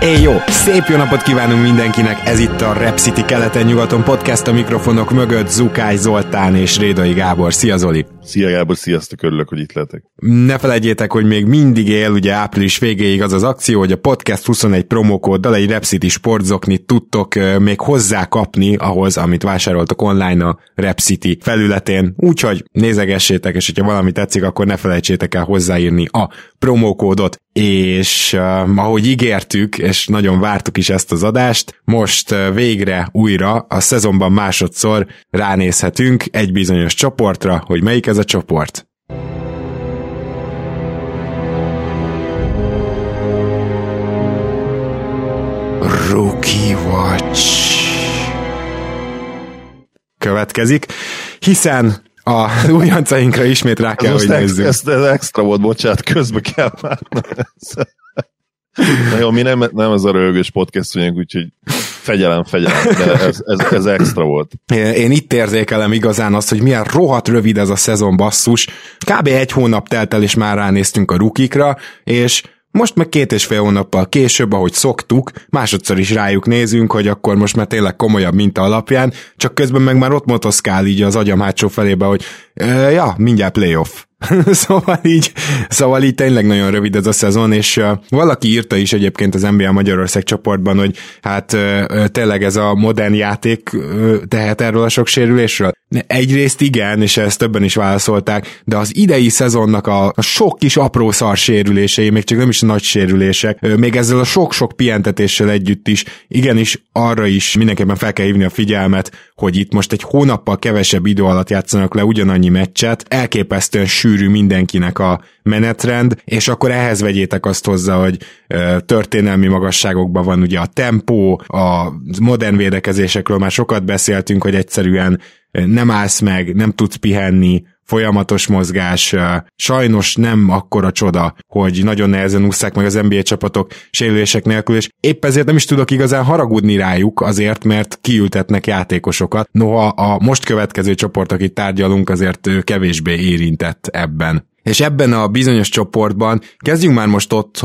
Éj jó! Szép jó napot kívánunk mindenkinek! Ez itt a Rep City keleten-nyugaton podcast a mikrofonok mögött Zukály Zoltán és Rédai Gábor. Szia Zoli! Szia Gábor, sziasztok, örülök, hogy itt lehetek. Ne felejtjétek, hogy még mindig él ugye április végéig az az akció, hogy a Podcast 21 promókóddal egy Repcity sportzoknit tudtok még hozzá kapni ahhoz, amit vásároltok online a Repcity felületén. Úgyhogy nézegessétek, és hogyha valami tetszik, akkor ne felejtsétek el hozzáírni a promókódot. És uh, ahogy ígértük, és nagyon vártuk is ezt az adást, most uh, végre újra a szezonban másodszor ránézhetünk egy bizonyos csoportra, hogy melyik ez ez a csoport. Rookie Watch következik, hiszen a újoncainkra ismét rá kell, hogy nézzük. Ez, ez extra volt, bocsánat, közbe kell már. Na jó, mi nem, nem ez a röhögős podcast vagyunk, úgyhogy fegyelem, fegyelem, de ez, ez, ez extra volt. Én itt érzékelem igazán azt, hogy milyen rohadt rövid ez a szezon basszus. Kb. egy hónap telt el, és már ránéztünk a rukikra, és most meg két és fél hónappal később, ahogy szoktuk, másodszor is rájuk nézünk, hogy akkor most már tényleg komolyabb minta alapján, csak közben meg már ott motoszkál így az agyam hátsó felébe, hogy ja, mindjárt playoff. szóval így, szóval így tényleg nagyon rövid ez a szezon, és uh, valaki írta is egyébként az NBA Magyarország csoportban, hogy hát uh, tényleg ez a modern játék uh, tehet erről a sok sérülésről. Egyrészt igen, és ezt többen is válaszolták, de az idei szezonnak a, a sok kis apró szar sérülései, még csak nem is nagy sérülések, még ezzel a sok-sok pihentetéssel együtt is, igenis arra is mindenképpen fel kell hívni a figyelmet, hogy itt most egy hónappal kevesebb idő alatt játszanak le ugyanannyi meccset, elképesztően mindenkinek a menetrend, és akkor ehhez vegyétek azt hozzá, hogy történelmi magasságokban van ugye a tempó, a modern védekezésekről már sokat beszéltünk, hogy egyszerűen nem állsz meg, nem tudsz pihenni, folyamatos mozgás, sajnos nem akkora csoda, hogy nagyon nehezen ússzák meg az NBA csapatok sérülések nélkül, és épp ezért nem is tudok igazán haragudni rájuk azért, mert kiültetnek játékosokat. Noha a most következő csoport, akit tárgyalunk, azért kevésbé érintett ebben. És ebben a bizonyos csoportban kezdjünk már most ott,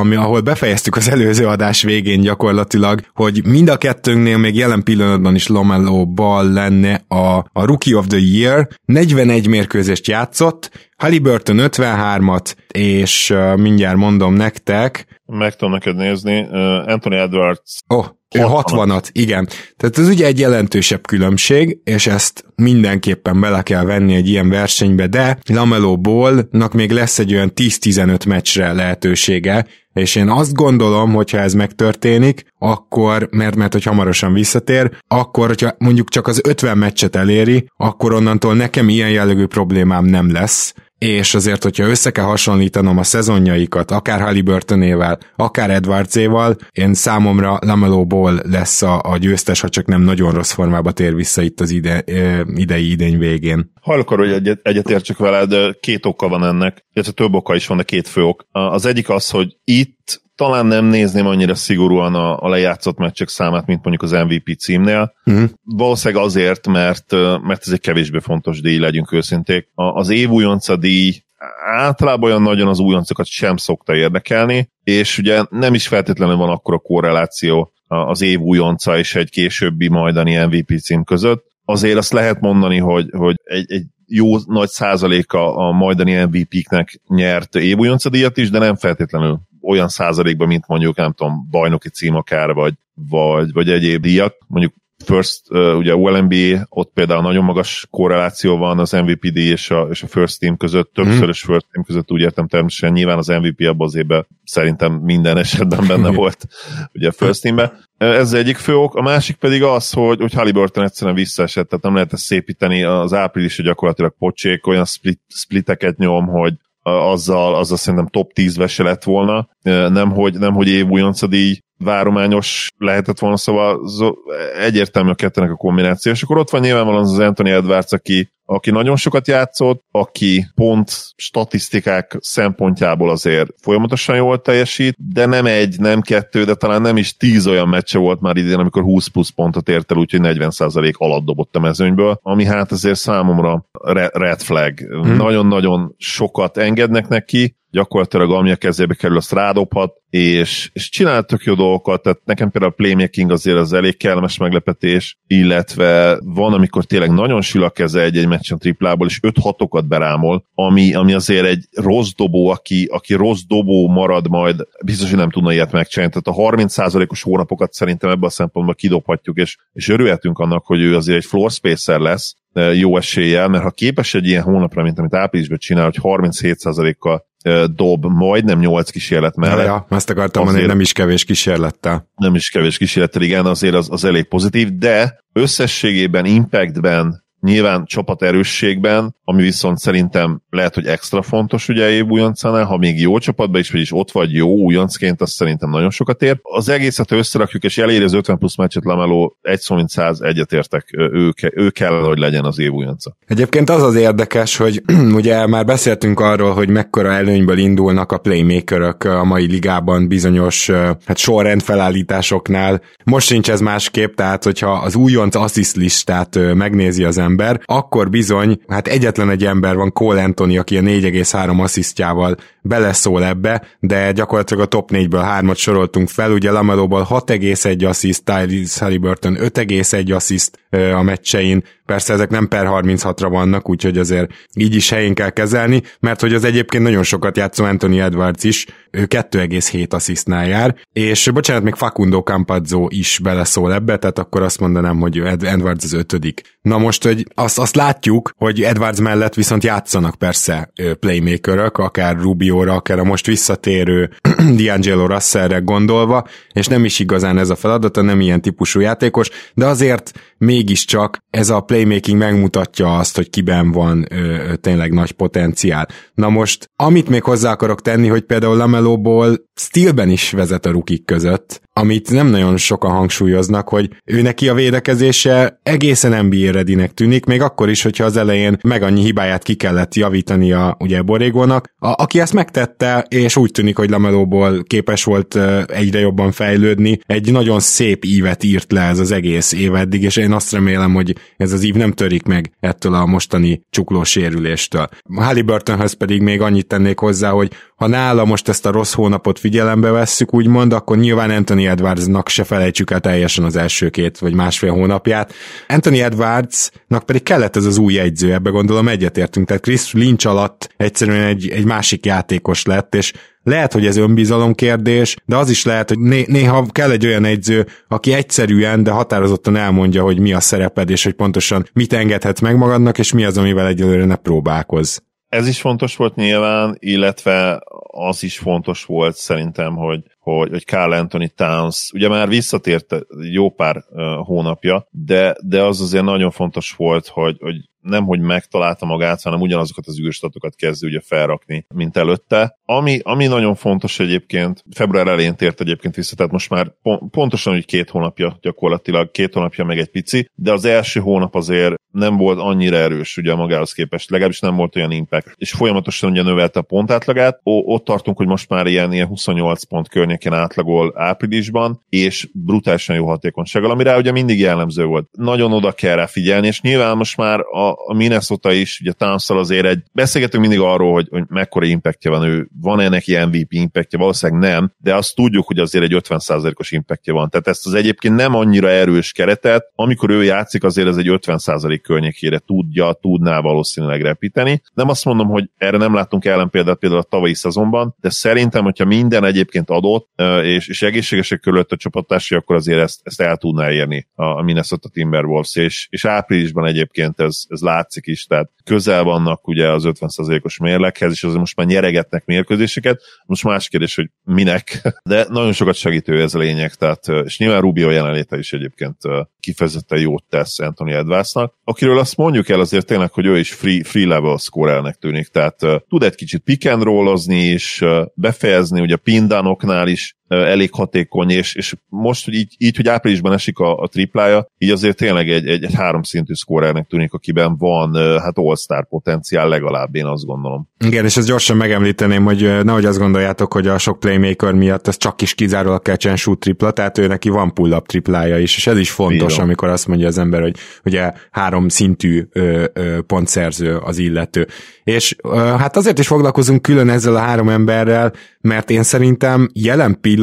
ami, ahol befejeztük az előző adás végén gyakorlatilag, hogy mind a kettőnknél még jelen pillanatban is Lomelo Ball lenne a, a Rookie of the Year. 41 mérkőzést játszott, Halliburton 53-at, és uh, mindjárt mondom nektek. Meg tudom neked nézni, uh, Anthony Edwards. Oh, 60-at, igen. Tehát ez ugye egy jelentősebb különbség, és ezt mindenképpen bele kell venni egy ilyen versenybe, de Lamelo Ball-nak még lesz egy olyan 10-15 meccsre lehetősége, és én azt gondolom, hogyha ez megtörténik, akkor, mert, mert hogy hamarosan visszatér, akkor, hogyha mondjuk csak az 50 meccset eléri, akkor onnantól nekem ilyen jellegű problémám nem lesz, és azért, hogyha össze kell hasonlítanom a szezonjaikat, akár Halliburtonével, akár Edwardséval, én számomra Lamelo Ball lesz a, a győztes, ha csak nem nagyon rossz formába tér vissza itt az ide, idei idény végén. Hajlok hogy egyet, egyetértsek veled, két oka van ennek, illetve több oka is van, de két fő ok. Az egyik az, hogy itt talán nem nézném annyira szigorúan a, a lejátszott meccsek számát, mint mondjuk az MVP címnél. Uh-huh. Valószínűleg azért, mert, mert ez egy kevésbé fontos díj, legyünk őszinték. A, az év újonca díj általában olyan nagyon az újoncokat sem szokta érdekelni, és ugye nem is feltétlenül van akkor a korreláció az év újonca és egy későbbi majdani MVP cím között. Azért azt lehet mondani, hogy, hogy egy, egy jó nagy százaléka a majdani MVP-knek nyert évújonca díjat is, de nem feltétlenül olyan százalékban, mint mondjuk, nem tudom, bajnoki cím akár, vagy, vagy, vagy egyéb díjak. Mondjuk First, uh, ugye ULNB, ott például nagyon magas korreláció van az MVPD és a, és a First Team között, többszörös mm. First Team között, úgy értem természetesen nyilván az MVP abban az évben szerintem minden esetben benne volt ugye a First Teamben. Ez az egyik fő ok, a másik pedig az, hogy, hogy Halliburton egyszerűen visszaesett, tehát nem lehet ezt szépíteni, az április gyakorlatilag pocsék, olyan split, spliteket nyom, hogy azzal, azzal szerintem top 10 se lett volna, nem hogy, nem hogy év újonca várományos lehetett volna, szóval egyértelmű a kettőnek a kombináció, és akkor ott van nyilvánvalóan az Anthony Edwards, aki, aki nagyon sokat játszott, aki pont statisztikák szempontjából azért folyamatosan jól teljesít, de nem egy, nem kettő, de talán nem is tíz olyan meccse volt már idén, amikor 20 plusz pontot ért el, úgyhogy 40% alatt dobott a mezőnyből, ami hát azért számomra red flag. Hmm. Nagyon-nagyon sokat engednek neki, gyakorlatilag ami a kezébe kerül, azt rádobhat, és, és csinál tök jó dolgokat, tehát nekem például a playmaking azért az elég kellemes meglepetés, illetve van, amikor tényleg nagyon sül a keze egy-egy meccsen triplából, és 5 hatokat berámol, ami, ami azért egy rossz dobó, aki, aki rossz dobó marad majd, biztos, hogy nem tudna ilyet megcsinálni. Tehát a 30%-os hónapokat szerintem ebben a szempontból kidobhatjuk, és, és örülhetünk annak, hogy ő azért egy floor spacer lesz, jó eséllyel, mert ha képes egy ilyen hónapra, mint amit áprilisban csinál, hogy 37%-kal dob majdnem 8 kísérlet mellett. Ja, ja azt akartam mondani, nem is kevés kísérlettel. Nem is kevés kísérlettel, igen, azért az, az elég pozitív, de összességében, impactben Nyilván csapat erősségben, ami viszont szerintem lehet, hogy extra fontos ugye év újoncánál, ha még jó csapatban is, vagyis ott vagy jó újoncként, az szerintem nagyon sokat ér. Az egészet összerakjuk, és eléri az 50 plusz meccset Lameló egy szó mint száz egyetértek, ő, ő kell, hogy legyen az év újonca. Egyébként az az érdekes, hogy ugye már beszéltünk arról, hogy mekkora előnyből indulnak a playmakerök a mai ligában bizonyos hát sorrend felállításoknál. Most sincs ez másképp, tehát hogyha az újonc assist listát megnézi az ember, ember, akkor bizony, hát egyetlen egy ember van, Cole Anthony, aki a 4,3 asszisztjával beleszól ebbe, de gyakorlatilag a top 4-ből hármat soroltunk fel, ugye Lamelóból 6,1 assziszt, Tyrese Halliburton 5,1 assziszt a meccsein, persze ezek nem per 36-ra vannak, úgyhogy azért így is helyén kell kezelni, mert hogy az egyébként nagyon sokat játszó Anthony Edwards is, ő 2,7 asszisztnál jár, és bocsánat, még Facundo Campazzo is beleszól ebbe, tehát akkor azt mondanám, hogy Edwards az ötödik. Na most, hogy azt, azt látjuk, hogy Edwards mellett viszont játszanak persze playmakerök, akár Rubióra, akár a most visszatérő D'Angelo Russellre gondolva, és nem is igazán ez a feladata, nem ilyen típusú játékos, de azért mégiscsak ez a playmaking megmutatja azt, hogy kiben van ö, tényleg nagy potenciál. Na most, amit még hozzá akarok tenni, hogy például Lamelóból stílben is vezet a rukik között, amit nem nagyon sokan hangsúlyoznak, hogy ő neki a védekezése egészen NBA redinek tűnik, még akkor is, hogyha az elején meg annyi hibáját ki kellett javítani a ugye Borégónak. A, aki ezt megtette, és úgy tűnik, hogy Lamelóból képes volt egyre jobban fejlődni, egy nagyon szép ívet írt le ez az egész év eddig, és én azt remélem, hogy ez az ív nem törik meg ettől a mostani csuklós sérüléstől. Halliburtonhoz pedig még annyit tennék hozzá, hogy ha nála most ezt a rossz hónapot figyelembe vesszük, úgymond, akkor nyilván Anthony Edwardsnak se felejtsük el teljesen az első két vagy másfél hónapját. Anthony Edwardsnak pedig kellett ez az új jegyző, ebbe gondolom egyetértünk. Tehát Chris Lynch alatt egyszerűen egy, egy másik játékos lett, és lehet, hogy ez önbizalom kérdés, de az is lehet, hogy né- néha kell egy olyan egyző, aki egyszerűen, de határozottan elmondja, hogy mi a szereped, és hogy pontosan mit engedhetsz meg magadnak, és mi az, amivel egyelőre ne próbálkoz. Ez is fontos volt nyilván, illetve az is fontos volt szerintem, hogy, hogy, hogy Carl Anthony Towns, ugye már visszatért jó pár hónapja, de, de az azért nagyon fontos volt, hogy, hogy nem, hogy megtalálta magát, hanem ugyanazokat az űrstatokat kezdő ugye felrakni, mint előtte. Ami, ami nagyon fontos egyébként, február elején tért egyébként vissza, tehát most már pontosan úgy két hónapja gyakorlatilag, két hónapja meg egy pici, de az első hónap azért nem volt annyira erős ugye magához képest, legalábbis nem volt olyan impact, és folyamatosan ugye növelte a pontátlagát, o, ott tartunk, hogy most már ilyen, ilyen 28 pont környéken átlagol áprilisban, és brutálisan jó hatékonysággal, ami rá ugye mindig jellemző volt. Nagyon oda kell rá figyelni, és nyilván most már a, a Minnesota is, ugye towns azért egy, beszélgetünk mindig arról, hogy, hogy mekkora impactja van ő, van-e neki MVP impactja, valószínűleg nem, de azt tudjuk, hogy azért egy 50%-os impactja van. Tehát ezt az egyébként nem annyira erős keretet, amikor ő játszik, azért ez egy 50% környékére tudja, tudná valószínűleg repíteni. Nem azt mondom, hogy erre nem láttunk ellenpéldát például a tavalyi szezonban, de szerintem, hogyha minden egyébként adott, és, és egészségesek körülött a csapattársai, akkor azért ezt, ezt el tudná érni a Minnesota Timberwolves, és, és áprilisban egyébként ez, ez látszik is, tehát közel vannak ugye az 50%-os mérleghez, és azért most már nyeregetnek mérkőzéseket, most más kérdés, hogy minek, de nagyon sokat segítő ez a lényeg, tehát, és nyilván Rubio jelenléte is egyébként kifejezetten jót tesz Anthony Edwardsnak, akiről azt mondjuk el azért tényleg, hogy ő is free, free level scorernek tűnik, tehát tud egy kicsit pick and rollozni uh, befejezni, ugye a pindanoknál is elég hatékony, és, és most, hogy így, így, hogy áprilisban esik a, a triplája, így azért tényleg egy, egy, egy háromszintű szkórernek tűnik, akiben van hát all-star potenciál legalább, én azt gondolom. Igen, és ezt gyorsan megemlíteném, hogy nehogy azt gondoljátok, hogy a sok playmaker miatt ez csak is kizárólag catch shoot tripla, tehát ő neki van pull-up triplája is, és ez is fontos, Bírom. amikor azt mondja az ember, hogy ugye három szintű ö, ö, pontszerző az illető. És ö, hát azért is foglalkozunk külön ezzel a három emberrel, mert én szerintem jelen pillanatban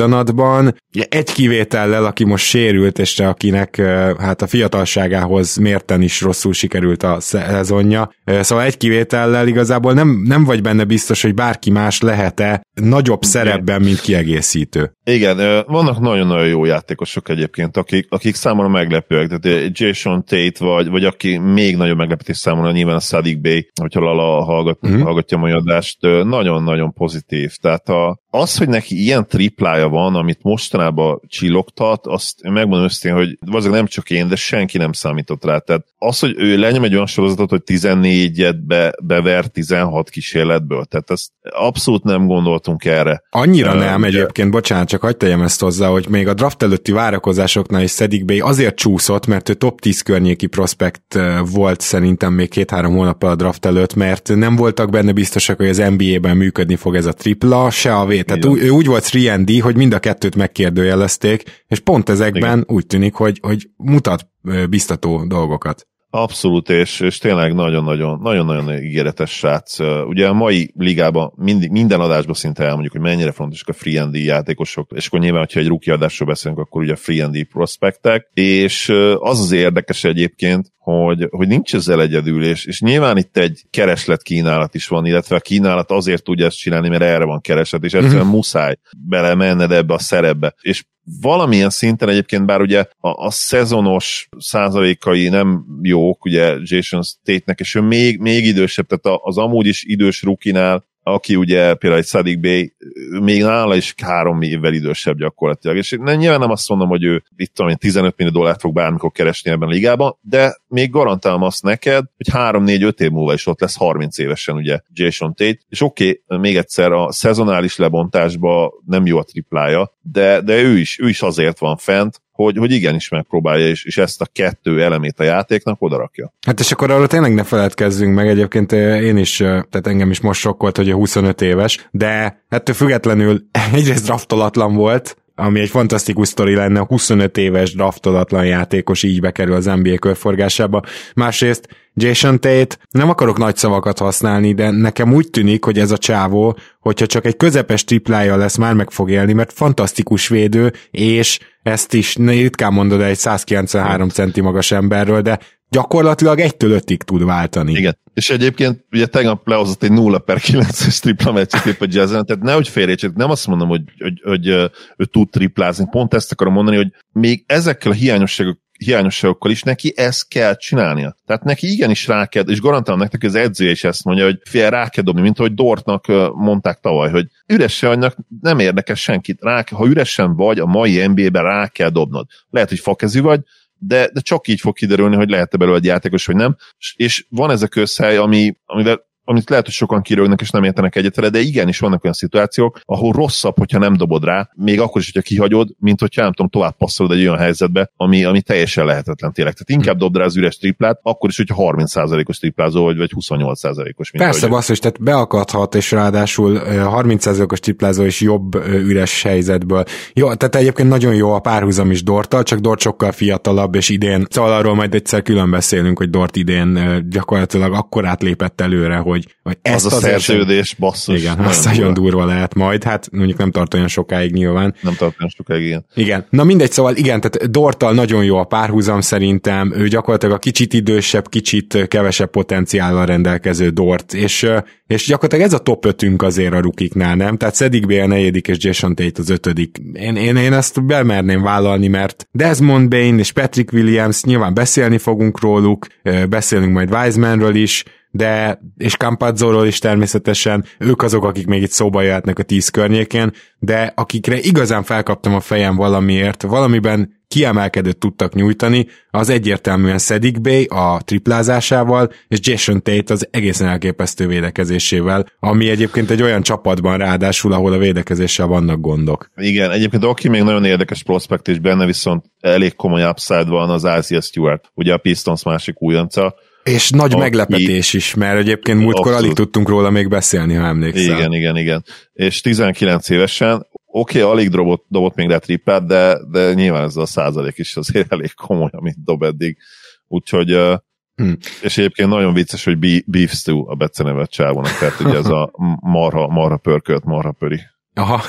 egy kivétellel, aki most sérült, és akinek hát a fiatalságához mérten is rosszul sikerült a szezonja, szóval egy kivétellel igazából nem, nem vagy benne biztos, hogy bárki más lehet-e nagyobb szerepben, mint kiegészítő. Igen, vannak nagyon-nagyon jó játékosok egyébként, akik, akik számomra meglepőek, tehát Jason Tate, vagy, vagy aki még nagyobb meglepetés számomra, nyilván a Sadik Bay, hogyha Lala hallgat, uh-huh. hallgatja a mai adást, nagyon-nagyon pozitív. Tehát a, az, hogy neki ilyen triplája van, amit mostanában csillogtat, azt megmondom őszintén, hogy valószínűleg nem csak én, de senki nem számított rá. Tehát az, hogy ő lenyom egy olyan sorozatot, hogy 14-et be, bever 16 kísérletből, tehát ezt abszolút nem gondoltunk erre. Annyira uh, nem ugye... egyébként, bocsánat, csak hagyd tegyem ezt hozzá, hogy még a draft előtti várakozásoknál is Szedik Bay azért csúszott, mert ő top 10 környéki prospekt volt szerintem még két-három hónappal a draft előtt, mert nem voltak benne biztosak, hogy az NBA-ben működni fog ez a tripla, se a V. Tehát ő úgy volt 3 hogy mind a kettőt megkérdőjelezték, és pont ezekben Igen. úgy tűnik, hogy, hogy mutat biztató dolgokat. Abszolút, és, és tényleg nagyon-nagyon, nagyon-nagyon ígéretes srác. Ugye a mai ligában mindig, minden adásban szinte elmondjuk, hogy mennyire fontosak a free and játékosok, és akkor nyilván, hogyha egy rookie adásról beszélünk, akkor ugye free and prospektek, és az az érdekes egyébként, hogy, hogy nincs ezzel egyedül, és, és nyilván itt egy kereslet kínálat is van, illetve a kínálat azért tudja ezt csinálni, mert erre van kereslet, és egyszerűen uh-huh. muszáj belemenned ebbe a szerepbe. És valamilyen szinten egyébként, bár ugye a, a szezonos százalékai nem jók, ugye Jason State-nek, és ő még, még idősebb, tehát az amúgy is idős rukinál aki ugye például egy Sadik Bey, még nála is három évvel idősebb gyakorlatilag, és nyilván nem azt mondom, hogy ő itt tudom, 15 millió dollárt fog bármikor keresni ebben a ligában, de még garantálom azt neked, hogy 3-4-5 év múlva is ott lesz 30 évesen ugye Jason Tate, és oké, okay, még egyszer a szezonális lebontásba nem jó a triplája, de, de ő, is, ő is azért van fent, hogy, hogy igenis megpróbálja, és, és ezt a kettő elemét a játéknak odarakja. Hát és akkor arról tényleg ne feledkezzünk meg, egyébként én is, tehát engem is most sokkolt, hogy a 25 éves, de ettől függetlenül egyrészt draftolatlan volt, ami egy fantasztikus sztori lenne, 25 éves draftolatlan játékos így bekerül az NBA körforgásába. Másrészt Jason Tate, nem akarok nagy szavakat használni, de nekem úgy tűnik, hogy ez a csávó, hogyha csak egy közepes triplája lesz, már meg fog élni, mert fantasztikus védő, és ezt is ritkán mondod egy 193 centi magas emberről, de gyakorlatilag egytől ötig tud váltani. Igen. És egyébként ugye tegnap lehozott egy 0 per 9-es tripla meccset épp a jazzen, tehát nehogy félrejtsék, nem azt mondom, hogy, hogy, hogy ő tud triplázni, pont ezt akarom mondani, hogy még ezekkel a hiányosságok hiányosságokkal is neki ezt kell csinálnia. Tehát neki igenis rá kell, és garantálom nektek, az edzője is ezt mondja, hogy fél rá kell dobni, mint ahogy Dortnak mondták tavaly, hogy üresen vagynak, nem érdekes senkit. Rá, ha üresen vagy, a mai NBA-ben rá kell dobnod. Lehet, hogy fakezű vagy, de, de csak így fog kiderülni, hogy lehet-e belőle egy játékos, vagy nem. És van ez a közhely, ami, amivel amit lehet, hogy sokan kirögnek és nem értenek egyet vele, de igenis vannak olyan szituációk, ahol rosszabb, hogyha nem dobod rá, még akkor is, hogyha kihagyod, mint hogyha nem tudom, tovább passzolod egy olyan helyzetbe, ami, ami teljesen lehetetlen tényleg. Tehát inkább dobd rá az üres triplát, akkor is, hogyha 30%-os triplázó vagy, vagy 28%-os. Mint Persze, basszus, tehát beakadhat, és ráadásul 30%-os triplázó is jobb üres helyzetből. Jó, tehát egyébként nagyon jó a párhuzam is Dortal, csak Dort sokkal fiatalabb, és idén, szóval arról majd egyszer külön beszélünk, hogy Dort idén gyakorlatilag akkor átlépett előre, hogy hogy, hogy ezt az a szerződés, basszus. Igen, az nagyon durva lehet majd, hát mondjuk nem tart olyan sokáig nyilván. Nem tart olyan sokáig, igen. Igen, na mindegy, szóval igen, tehát Dortal nagyon jó a párhuzam szerintem, ő gyakorlatilag a kicsit idősebb, kicsit kevesebb potenciállal rendelkező Dort, és, és gyakorlatilag ez a top 5 azért a rukiknál, nem? Tehát B a negyedik, és Jason Tate az ötödik. Én, én, én ezt bemerném vállalni, mert Desmond Bain és Patrick Williams, nyilván beszélni fogunk róluk, beszélünk majd Wisemanről is, de, és Campazzóról is természetesen, ők azok, akik még itt szóba jöhetnek a tíz környékén, de akikre igazán felkaptam a fejem valamiért, valamiben kiemelkedőt tudtak nyújtani, az egyértelműen Sedic Bay a triplázásával, és Jason Tate az egészen elképesztő védekezésével, ami egyébként egy olyan csapatban ráadásul, ahol a védekezéssel vannak gondok. Igen, egyébként aki még nagyon érdekes prospekt is benne, viszont elég komoly upside van az Asia Stewart, ugye a Pistons másik újonca, és nagy aki... meglepetés is, mert egyébként múltkor alig tudtunk róla még beszélni, ha emlékszel. Igen, igen, igen. És 19 évesen, oké, okay, alig dobott, dobott még le trippát, de, de nyilván ez a százalék is azért elég komoly, amit dob eddig. Úgyhogy, hmm. és egyébként nagyon vicces, hogy Beef Stew a becenevet csávónak, tehát ugye ez a marha, marha pörkölt, marha pöri. Aha,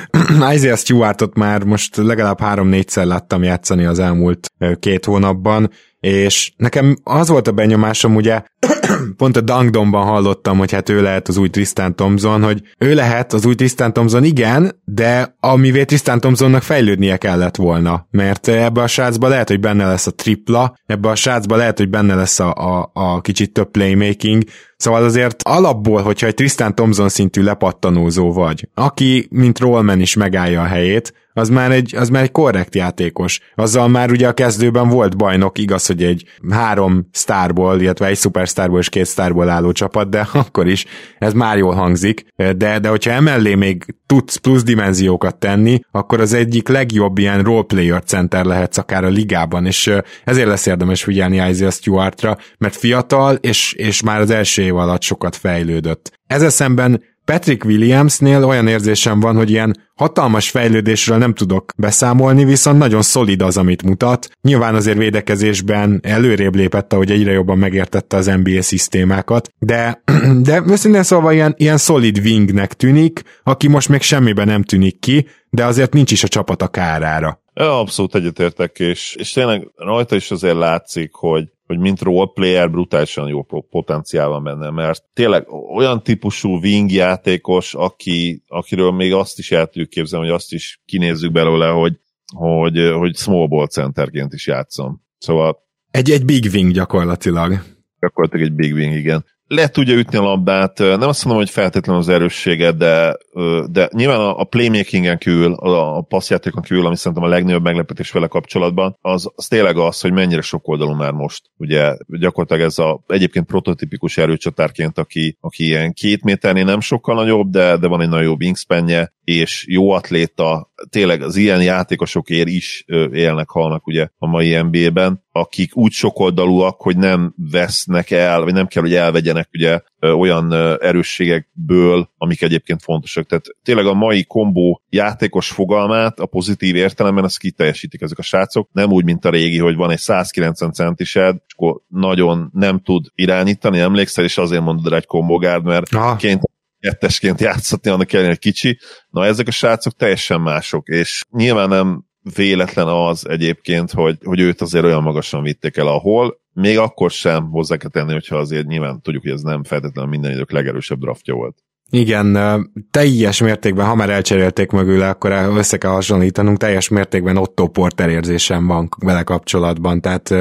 Isaiah Stewartot már most legalább három-négyszer láttam játszani az elmúlt két hónapban, és nekem az volt a benyomásom, ugye pont a Dangdomban hallottam, hogy hát ő lehet az új Tristan Thompson, hogy ő lehet az új Tristan Thompson, igen, de amivé Tristan Thompsonnak fejlődnie kellett volna, mert ebbe a srácba lehet, hogy benne lesz a tripla, ebbe a srácba lehet, hogy benne lesz a, a, a kicsit több playmaking, Szóval azért alapból, hogyha egy Tristan Thompson szintű lepattanózó vagy, aki, mint Rollman is megállja a helyét, az már egy, az már egy korrekt játékos. Azzal már ugye a kezdőben volt bajnok, igaz, hogy egy három sztárból, illetve egy szupersztárból és két sztárból álló csapat, de akkor is ez már jól hangzik. De, de hogyha emellé még tudsz plusz dimenziókat tenni, akkor az egyik legjobb ilyen roleplayer center lehetsz akár a ligában, és ezért lesz érdemes figyelni Isaiah Stewartra, mert fiatal, és, és már az első év alatt sokat fejlődött. Ezzel szemben Patrick Williamsnél olyan érzésem van, hogy ilyen hatalmas fejlődésről nem tudok beszámolni, viszont nagyon szolid az, amit mutat. Nyilván azért védekezésben előrébb lépett, ahogy egyre jobban megértette az NBA szisztémákat, de, de őszintén szóval ilyen, ilyen szolid wingnek tűnik, aki most még semmiben nem tűnik ki, de azért nincs is a csapat a kárára. Ja, abszolút egyetértek, és, és tényleg rajta is azért látszik, hogy hogy mint roleplayer brutálisan jó potenciál van benne, mert tényleg olyan típusú wing játékos, aki, akiről még azt is el tudjuk képzelni, hogy azt is kinézzük belőle, hogy, hogy, hogy small ball centerként is játszom. Szóval egy, egy big wing gyakorlatilag. Gyakorlatilag egy big wing, igen le tudja ütni a labdát, nem azt mondom, hogy feltétlenül az erőssége, de, de nyilván a playmakingen kívül, a passzjátékon kívül, ami szerintem a legnagyobb meglepetés vele kapcsolatban, az, az tényleg az, hogy mennyire sok oldalú már most. Ugye gyakorlatilag ez a egyébként prototipikus erőcsatárként, aki, aki ilyen két méternél nem sokkal nagyobb, de, de van egy nagyobb wingspanje, és jó atléta, tényleg az ilyen játékosokért is élnek, halnak ugye a mai NBA-ben, akik úgy sokoldalúak, hogy nem vesznek el, vagy nem kell, hogy elvegyenek ugye olyan erősségekből, amik egyébként fontosak. Tehát tényleg a mai kombó játékos fogalmát a pozitív értelemben ezt kiteljesítik ezek a srácok. Nem úgy, mint a régi, hogy van egy 190 centised, és akkor nagyon nem tud irányítani, emlékszel, és azért mondod rá egy kombogárd, mert ah. ként kettesként játszhatni, annak ellenére kicsi. Na ezek a srácok teljesen mások, és nyilván nem véletlen az egyébként, hogy, hogy őt azért olyan magasan vitték el, ahol még akkor sem hozzá kell tenni, hogyha azért nyilván tudjuk, hogy ez nem feltétlenül minden idők legerősebb draftja volt. Igen, teljes mértékben, ha már elcserélték mögül, akkor össze kell hasonlítanunk, teljes mértékben Otto Porter érzésem van vele kapcsolatban, tehát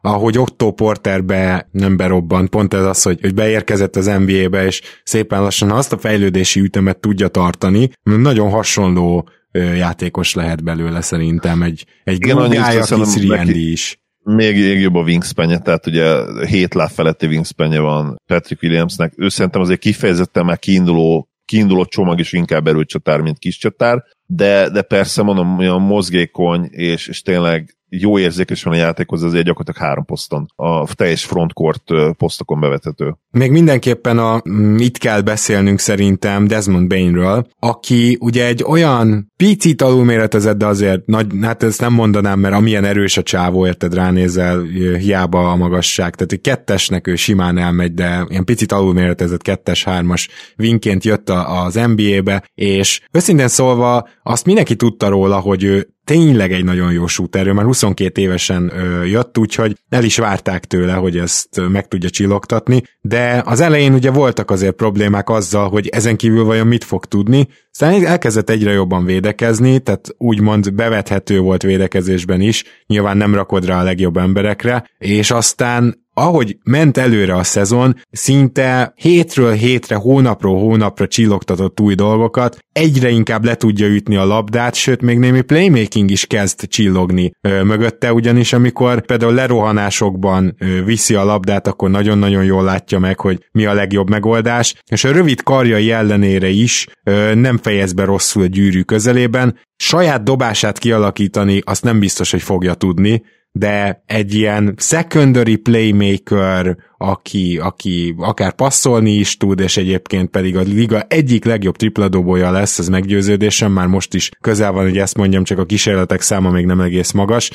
ahogy Otto Porterbe nem berobban, pont ez az, hogy, hogy beérkezett az NBA-be, és szépen lassan azt a fejlődési ütemet tudja tartani, nagyon hasonló játékos lehet belőle szerintem, egy, egy Gugája, aki is még, még jobb a wingspanje, tehát ugye 7 láb feletti wingspanje van Patrick Williamsnek. Ő szerintem azért kifejezetten már kiinduló, kiinduló csomag is inkább erőcsatár, mint kis csatár, de, de persze mondom, olyan mozgékony, és, és tényleg jó érzékes van a játékhoz, azért gyakorlatilag három poszton, a teljes frontcourt posztokon bevethető. Még mindenképpen a, itt kell beszélnünk szerintem Desmond Bainről, aki ugye egy olyan picit alulméretezett, de azért nagy, hát ezt nem mondanám, mert amilyen erős a csávó, érted, ránézel, hiába a magasság, tehát egy kettesnek ő simán elmegy, de ilyen picit alulméretezett kettes-hármas vinként jött az NBA-be, és őszintén szólva azt mindenki tudta róla, hogy ő tényleg egy nagyon jó shooter, már 22 évesen ö, jött, úgyhogy el is várták tőle, hogy ezt meg tudja csillogtatni, de az elején ugye voltak azért problémák azzal, hogy ezen kívül vajon mit fog tudni, aztán elkezdett egyre jobban védekezni, tehát úgymond bevethető volt védekezésben is, nyilván nem rakod rá a legjobb emberekre, és aztán ahogy ment előre a szezon, szinte hétről hétre, hónapról hónapra csillogtatott új dolgokat, egyre inkább le tudja ütni a labdát, sőt még némi playmaking is kezd csillogni ö, mögötte, ugyanis amikor például lerohanásokban ö, viszi a labdát, akkor nagyon-nagyon jól látja meg, hogy mi a legjobb megoldás, és a rövid karjai ellenére is ö, nem fejez be rosszul a gyűrű közelében, saját dobását kialakítani azt nem biztos, hogy fogja tudni, de egy ilyen secondary playmaker, aki, aki akár passzolni is tud, és egyébként pedig a liga egyik legjobb tripladobója lesz, ez meggyőződésem, már most is közel van, hogy ezt mondjam, csak a kísérletek száma még nem egész magas,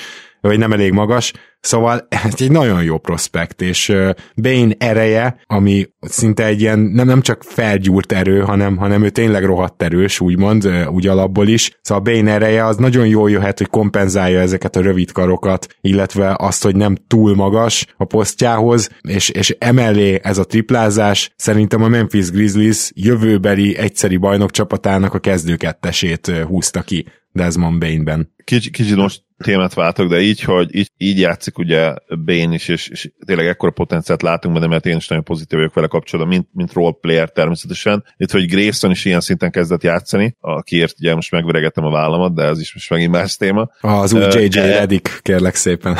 vagy nem elég magas, szóval ez egy nagyon jó prospekt, és Bane ereje, ami szinte egy ilyen nem, nem csak felgyúrt erő, hanem, hanem ő tényleg rohadt erős, úgymond, úgy alapból is. Szóval Bane ereje az nagyon jól jöhet, hogy kompenzálja ezeket a rövid karokat, illetve azt, hogy nem túl magas a posztjához, és, és emellé ez a triplázás szerintem a Memphis Grizzlies jövőbeli egyszeri bajnok csapatának a kezdőkettesét húzta ki Desmond Bain-ben. Kicsit, kicsit most témát váltok, de így, hogy így, így játszik ugye Bane is, és, és tényleg ekkora potenciált látunk benne, mert én is nagyon pozitív vagyok vele kapcsolatban, mint, mint role player természetesen. Itt, hogy Grayson is ilyen szinten kezdett játszani, akiért ugye most megveregettem a vállamat, de ez is most megint más téma. Az új JJ uh, Redick, kérlek szépen.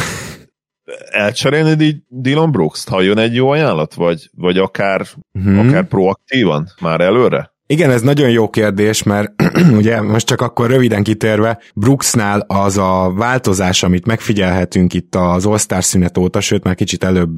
Elcserélni Dylan Brooks-t, ha jön egy jó ajánlat, vagy, vagy akár, hmm. akár proaktívan már előre? Igen, ez nagyon jó kérdés, mert ugye most csak akkor röviden kitérve, Brooksnál az a változás, amit megfigyelhetünk itt az All-Star szünet óta, sőt már kicsit előbb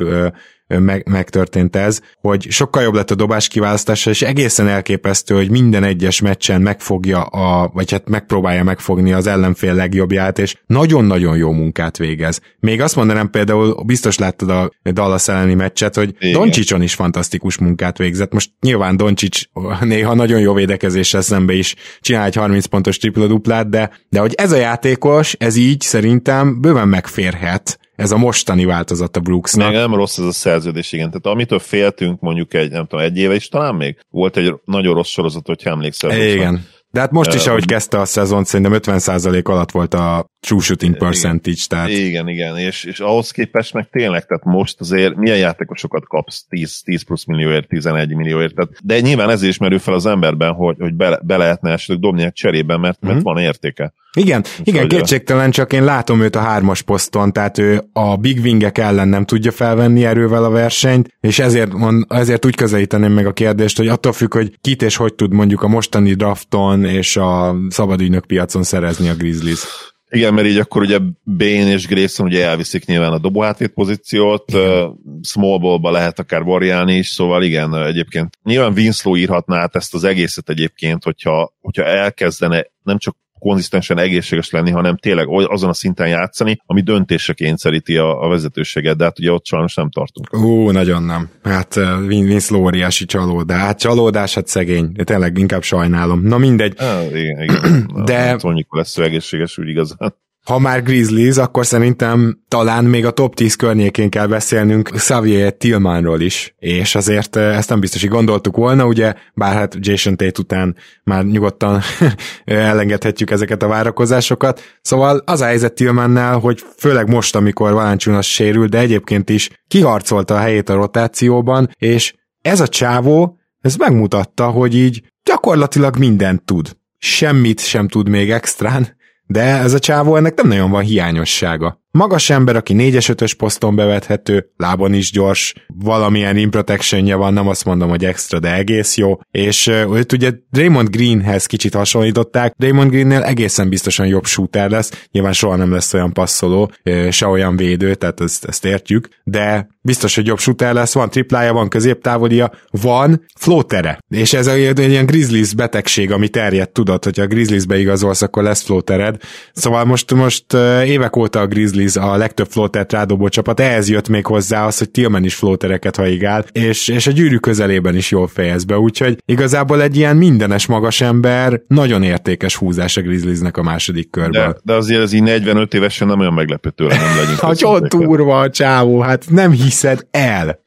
meg, megtörtént ez, hogy sokkal jobb lett a dobás kiválasztása, és egészen elképesztő, hogy minden egyes meccsen megfogja, a, vagy hát megpróbálja megfogni az ellenfél legjobbját, és nagyon-nagyon jó munkát végez. Még azt mondanám például, biztos láttad a Dallas elleni meccset, hogy Igen. Doncsicson is fantasztikus munkát végzett. Most nyilván Doncsics néha nagyon jó védekezéssel szembe is csinál egy 30 pontos tripla-duplát, de, de hogy ez a játékos, ez így szerintem bőven megférhet ez a mostani változat a Brooksnak. Még nem rossz ez a szerződés, igen. Tehát amitől féltünk mondjuk egy, nem tudom, egy éve is talán még, volt egy nagyon rossz sorozat, hogy emlékszel. Igen. De hát most is, ahogy kezdte a szezon, szerintem 50% alatt volt a true shooting percentage. Igen, tehát... igen, igen. És, és ahhoz képest meg tényleg, tehát most azért milyen játékosokat kapsz 10, 10 plusz millióért, 11 millióért. Tehát, de nyilván ez is merül fel az emberben, hogy, hogy be, be lehetne esetleg dobni egy cserében, mert, mert mm-hmm. van értéke. Igen, és igen, kétségtelen, csak én látom őt a hármas poszton, tehát ő a big wingek ellen nem tudja felvenni erővel a versenyt, és ezért, mond, ezért úgy közelíteném meg a kérdést, hogy attól függ, hogy kit és hogy tud mondjuk a mostani drafton és a szabadügynök piacon szerezni a Grizzlies. Igen, mert így akkor ugye Bane és Grayson ugye elviszik nyilván a dobóhátvéd pozíciót, uh, small ballba lehet akár variálni is, szóval igen, egyébként nyilván Winslow írhatná át ezt az egészet egyébként, hogyha, hogyha elkezdene nem csak konzisztensen egészséges lenni, hanem tényleg azon a szinten játszani, ami döntésre kényszeríti a, a vezetőséget, de hát ugye ott sajnos nem tartunk. Ó, nagyon nem. Hát Vince óriási csalódás. Hát csalódás, hát szegény. Tényleg inkább sajnálom. Na mindegy. Ah, igen, igen. De... mondjuk lesz egészséges úgy igazán ha már Grizzlies, akkor szerintem talán még a top 10 környékén kell beszélnünk Xavier Tillmanról is, és azért eh, ezt nem biztos, hogy gondoltuk volna, ugye, bár hát Jason Tate után már nyugodtan elengedhetjük ezeket a várakozásokat. Szóval az a helyzet Tillmannál, hogy főleg most, amikor Valanciunas sérült, de egyébként is kiharcolta a helyét a rotációban, és ez a csávó, ez megmutatta, hogy így gyakorlatilag mindent tud. Semmit sem tud még extrán, de ez a csávó ennek nem nagyon van hiányossága. Magas ember, aki 4-es 5 poszton bevethető, lábon is gyors, valamilyen improtectionja van, nem azt mondom, hogy extra, de egész jó, és őt ugye Draymond Greenhez kicsit hasonlították, Draymond Greennél egészen biztosan jobb shooter lesz, nyilván soha nem lesz olyan passzoló, se olyan védő, tehát ezt, ezt értjük, de biztos, hogy jobb shooter lesz, van triplája, van középtávolia, van flótere, és ez egy, ilyen Grizzlies betegség, ami terjed, tudod, hogyha a Grizzliesbe igazolsz, akkor lesz flótered, szóval most, most évek óta a Grizzlies Grizzlies a legtöbb floatert rádobó csapat, ehhez jött még hozzá az, hogy Tillman is floatereket haigál, és, és a gyűrű közelében is jól fejez be, úgyhogy igazából egy ilyen mindenes magas ember, nagyon értékes húzás a Grizzliesnek a második körben. De, de azért ez így 45 évesen nem olyan meglepő tőle, nem legyünk. Nagyon durva a csávó, hát nem hiszed el.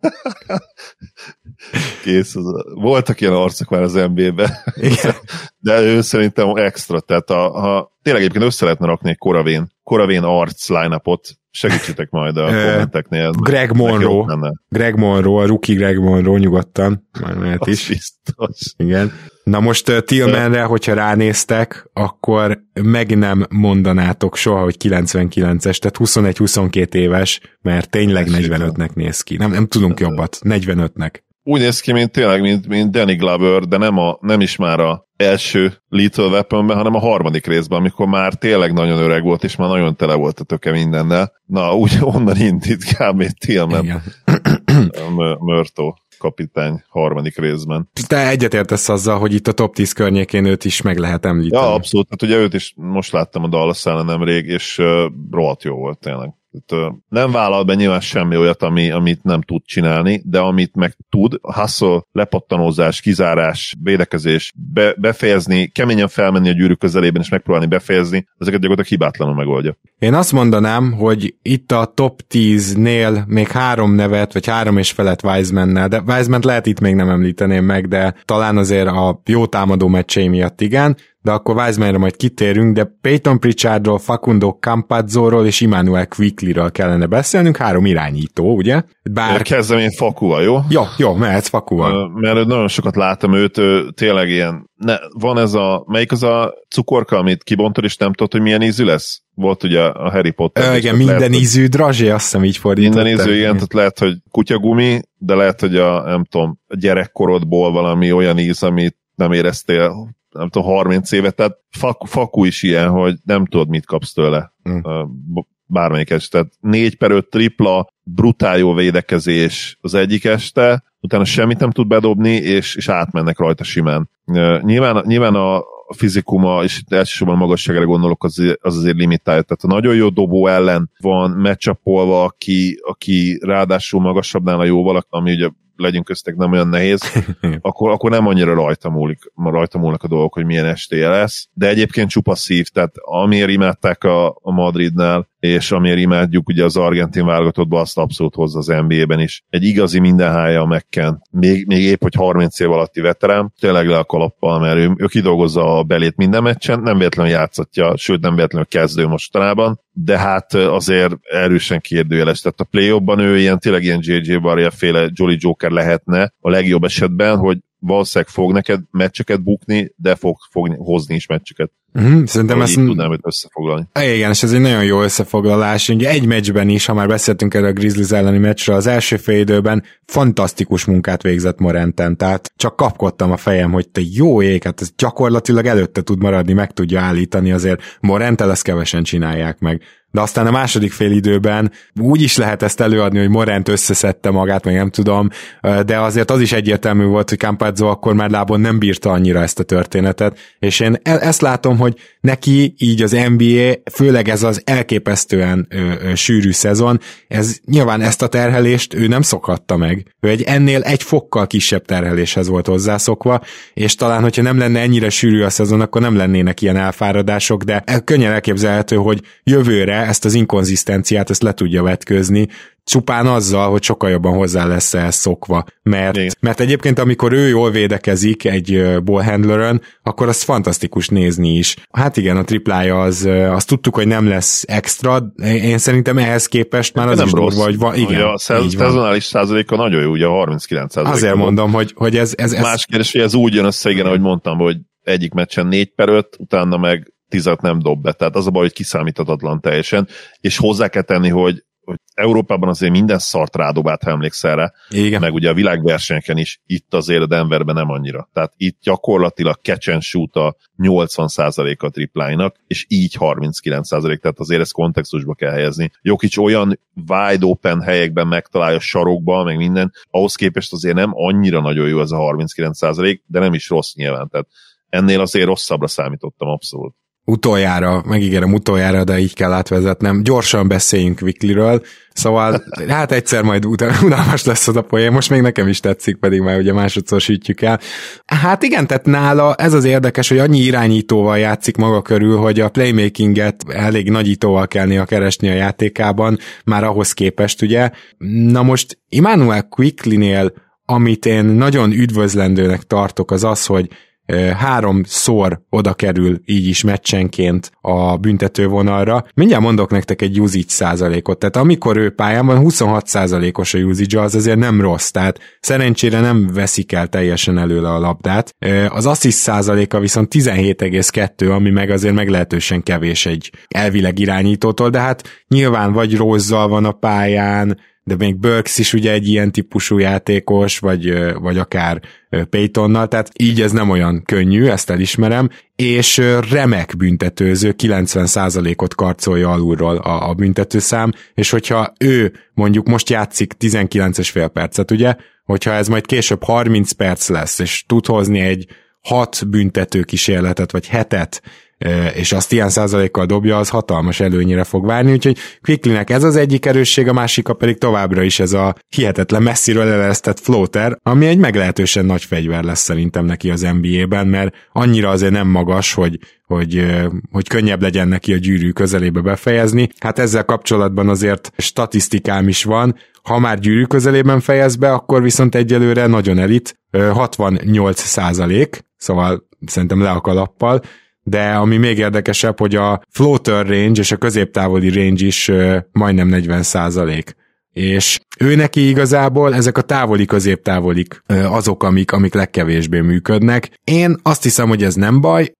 Kész. Az, voltak ilyen arcok már az NBA-be, de ő szerintem extra, tehát a, ha tényleg egyébként össze lehetne rakni egy Koravén, Koravén arc line segítsetek majd a kommenteknél. Greg Monroe. Greg Monroe, a rookie Greg Monroe nyugodtan. Majd lehet is. Biztos. Igen. Na most Tillmanre, hogyha ránéztek, akkor meg nem mondanátok soha, hogy 99-es, tehát 21-22 éves, mert tényleg 45-nek néz ki. Nem, nem tudunk jobbat. 45-nek úgy néz ki, mint tényleg, mint, mint Danny Glover, de nem, a, nem is már a első Little weapon hanem a harmadik részben, amikor már tényleg nagyon öreg volt, és már nagyon tele volt a töke mindennel. Na, úgy onnan indít kb. Tillman Mörtó kapitány harmadik részben. Te egyetértesz azzal, hogy itt a top 10 környékén őt is meg lehet említeni. Ja, abszolút. Hát ugye őt is most láttam a Dallas ellen nemrég, és uh, rohadt jó volt tényleg. Nem vállal be nyilván semmi olyat, ami, amit nem tud csinálni, de amit meg tud, hustle, lepattanózás, kizárás, védekezés, be, befejezni, keményen felmenni a gyűrű közelében és megpróbálni befejezni, ezeket gyakorlatilag hibátlanul megoldja. Én azt mondanám, hogy itt a top 10-nél még három nevet, vagy három és felett Wiseman-nel, de Wiseman lehet itt még nem említeném meg, de talán azért a jó támadó meccsei miatt igen, de akkor Wisemanre majd kitérünk, de Peyton Pritchardról, Facundo Campazzóról és Immanuel Quicklyről kellene beszélnünk, három irányító, ugye? Bár... Kezdem én Fakua, jó? Jó, jó, mehetsz Fakua. Mert nagyon sokat látom őt, ő tényleg ilyen, ne, van ez a, melyik az a cukorka, amit kibontod, és nem tudod, hogy milyen ízű lesz? Volt ugye a Harry Potter. Ö, igen, minden lehet, ízű drazsé, azt hiszem így fordították. Minden ízű, igen, tehát lehet, hogy kutyagumi, de lehet, hogy a, nem tudom, a gyerekkorodból valami olyan íz, amit nem éreztél nem tudom, 30 évet, tehát fak, fakú is ilyen, hogy nem tudod, mit kapsz tőle. Mm. Bármelyik este. Tehát 4 per 5 tripla, brutál jó védekezés az egyik este, utána semmit nem tud bedobni, és, és átmennek rajta simán. Nyilván, nyilván a, fizikuma, és elsősorban a magasságra gondolok, az, az azért limitált. Tehát a nagyon jó dobó ellen van meccsapolva, aki, aki ráadásul magasabb a jóval, ami ugye legyünk köztek nem olyan nehéz, akkor, akkor nem annyira rajta, múlik, rajta múlnak a dolgok, hogy milyen estéje lesz. De egyébként csupa szív, tehát amiért imádták a, a Madridnál, és amiért imádjuk ugye az argentin válogatottban, azt abszolút hozza az NBA-ben is. Egy igazi mindenhája megkent, még, még épp, hogy 30 év alatti veterán, tényleg le a kalappal, mert ő, ő kidolgozza a belét minden meccsen, nem véletlenül játszatja, sőt nem véletlenül kezdő mostanában, de hát azért erősen kérdőjeles. Tehát a play ő ilyen tényleg ilyen J.J. Barria féle Jolly Joker lehetne a legjobb esetben, hogy valószínűleg fog neked meccseket bukni, de fog, fog hozni is meccseket. Mm, szerintem ezt tudnám őt összefoglalni. Igen, és ez egy nagyon jó összefoglalás. Ugye egy meccsben is, ha már beszéltünk erről a Grizzlies elleni meccsről, az első fél időben fantasztikus munkát végzett Morenten, tehát csak kapkodtam a fejem, hogy te jó ég, hát ez gyakorlatilag előtte tud maradni, meg tudja állítani, azért Morentel ezt kevesen csinálják meg de aztán a második fél időben úgy is lehet ezt előadni, hogy Morent összeszedte magát, meg nem tudom, de azért az is egyértelmű volt, hogy Campazzo akkor már lábon nem bírta annyira ezt a történetet, és én e- ezt látom, hogy neki így az NBA, főleg ez az elképesztően ö, ö, sűrű szezon, ez nyilván ezt a terhelést ő nem szokhatta meg. Ő egy ennél egy fokkal kisebb terheléshez volt hozzászokva, és talán, hogyha nem lenne ennyire sűrű a szezon, akkor nem lennének ilyen elfáradások, de könnyen elképzelhető, hogy jövőre ezt az inkonzisztenciát, ezt le tudja vetközni, csupán azzal, hogy sokkal jobban hozzá lesz ehhez szokva. Mert, mert egyébként amikor ő jól védekezik egy ballhandlerön, akkor az fantasztikus nézni is. Hát igen, a triplája az, azt tudtuk, hogy nem lesz extra, én szerintem ehhez képest már az nem is rossz. durva, hogy va, igen, a szezonális százaléka nagyon jó, ugye a 39 százalék. Azért mondom, hogy, hogy ez, ez, ez... Más kérdés, hogy ez úgy jön össze, igen, ahogy mondtam, hogy egyik meccsen 4 per 5, utána meg tizet nem dob be. Tehát az a baj, hogy kiszámíthatatlan teljesen, és hozzá kell tenni, hogy hogy Európában azért minden szart rádobált, ha emlékszel rá, Igen. meg ugye a világversenyeken is, itt azért a Denverben nem annyira. Tehát itt gyakorlatilag catch and shoot a 80%-a tripláinak, és így 39%, tehát azért ezt kontextusba kell helyezni. Jokic olyan wide open helyekben megtalálja sarokba, meg minden, ahhoz képest azért nem annyira nagyon jó ez a 39%, de nem is rossz nyilván, tehát ennél azért rosszabbra számítottam abszolút. Utoljára, megígérem utoljára, de így kell átvezetnem. Gyorsan beszéljünk Vikliről, szóval hát egyszer majd unalmas lesz az a poén, most még nekem is tetszik, pedig már ugye másodszor sütjük el. Hát igen, tehát nála ez az érdekes, hogy annyi irányítóval játszik maga körül, hogy a playmakinget elég nagyítóval kell néha keresni a játékában, már ahhoz képest ugye. Na most Immanuel Quicklinél amit én nagyon üdvözlendőnek tartok, az az, hogy háromszor oda kerül így is meccsenként a büntetővonalra. Mindjárt mondok nektek egy usage százalékot, tehát amikor ő pályán van, 26 százalékos a usage az azért nem rossz, tehát szerencsére nem veszik el teljesen előle a labdát. Az assist százaléka viszont 17,2, ami meg azért meglehetősen kevés egy elvileg irányítótól, de hát nyilván vagy rozzal van a pályán, de még Burks is ugye egy ilyen típusú játékos, vagy, vagy akár Paytonnal, tehát így ez nem olyan könnyű, ezt elismerem, és remek büntetőző, 90%-ot karcolja alulról a, a büntetőszám, és hogyha ő mondjuk most játszik 19,5 percet, ugye, hogyha ez majd később 30 perc lesz, és tud hozni egy hat büntető kísérletet, vagy hetet, és azt ilyen százalékkal dobja, az hatalmas előnyire fog várni, úgyhogy Quicklynek ez az egyik erősség, a másik pedig továbbra is ez a hihetetlen messziről eleresztett floater, ami egy meglehetősen nagy fegyver lesz szerintem neki az NBA-ben, mert annyira azért nem magas, hogy, hogy, hogy könnyebb legyen neki a gyűrű közelébe befejezni. Hát ezzel kapcsolatban azért statisztikám is van, ha már gyűrű közelében fejez be, akkor viszont egyelőre nagyon elit, 68 százalék, szóval szerintem le a kalappal, de ami még érdekesebb, hogy a floater range és a középtávoli range is majdnem 40 százalék és ő neki igazából ezek a távoli középtávolik azok, amik, amik legkevésbé működnek. Én azt hiszem, hogy ez nem baj,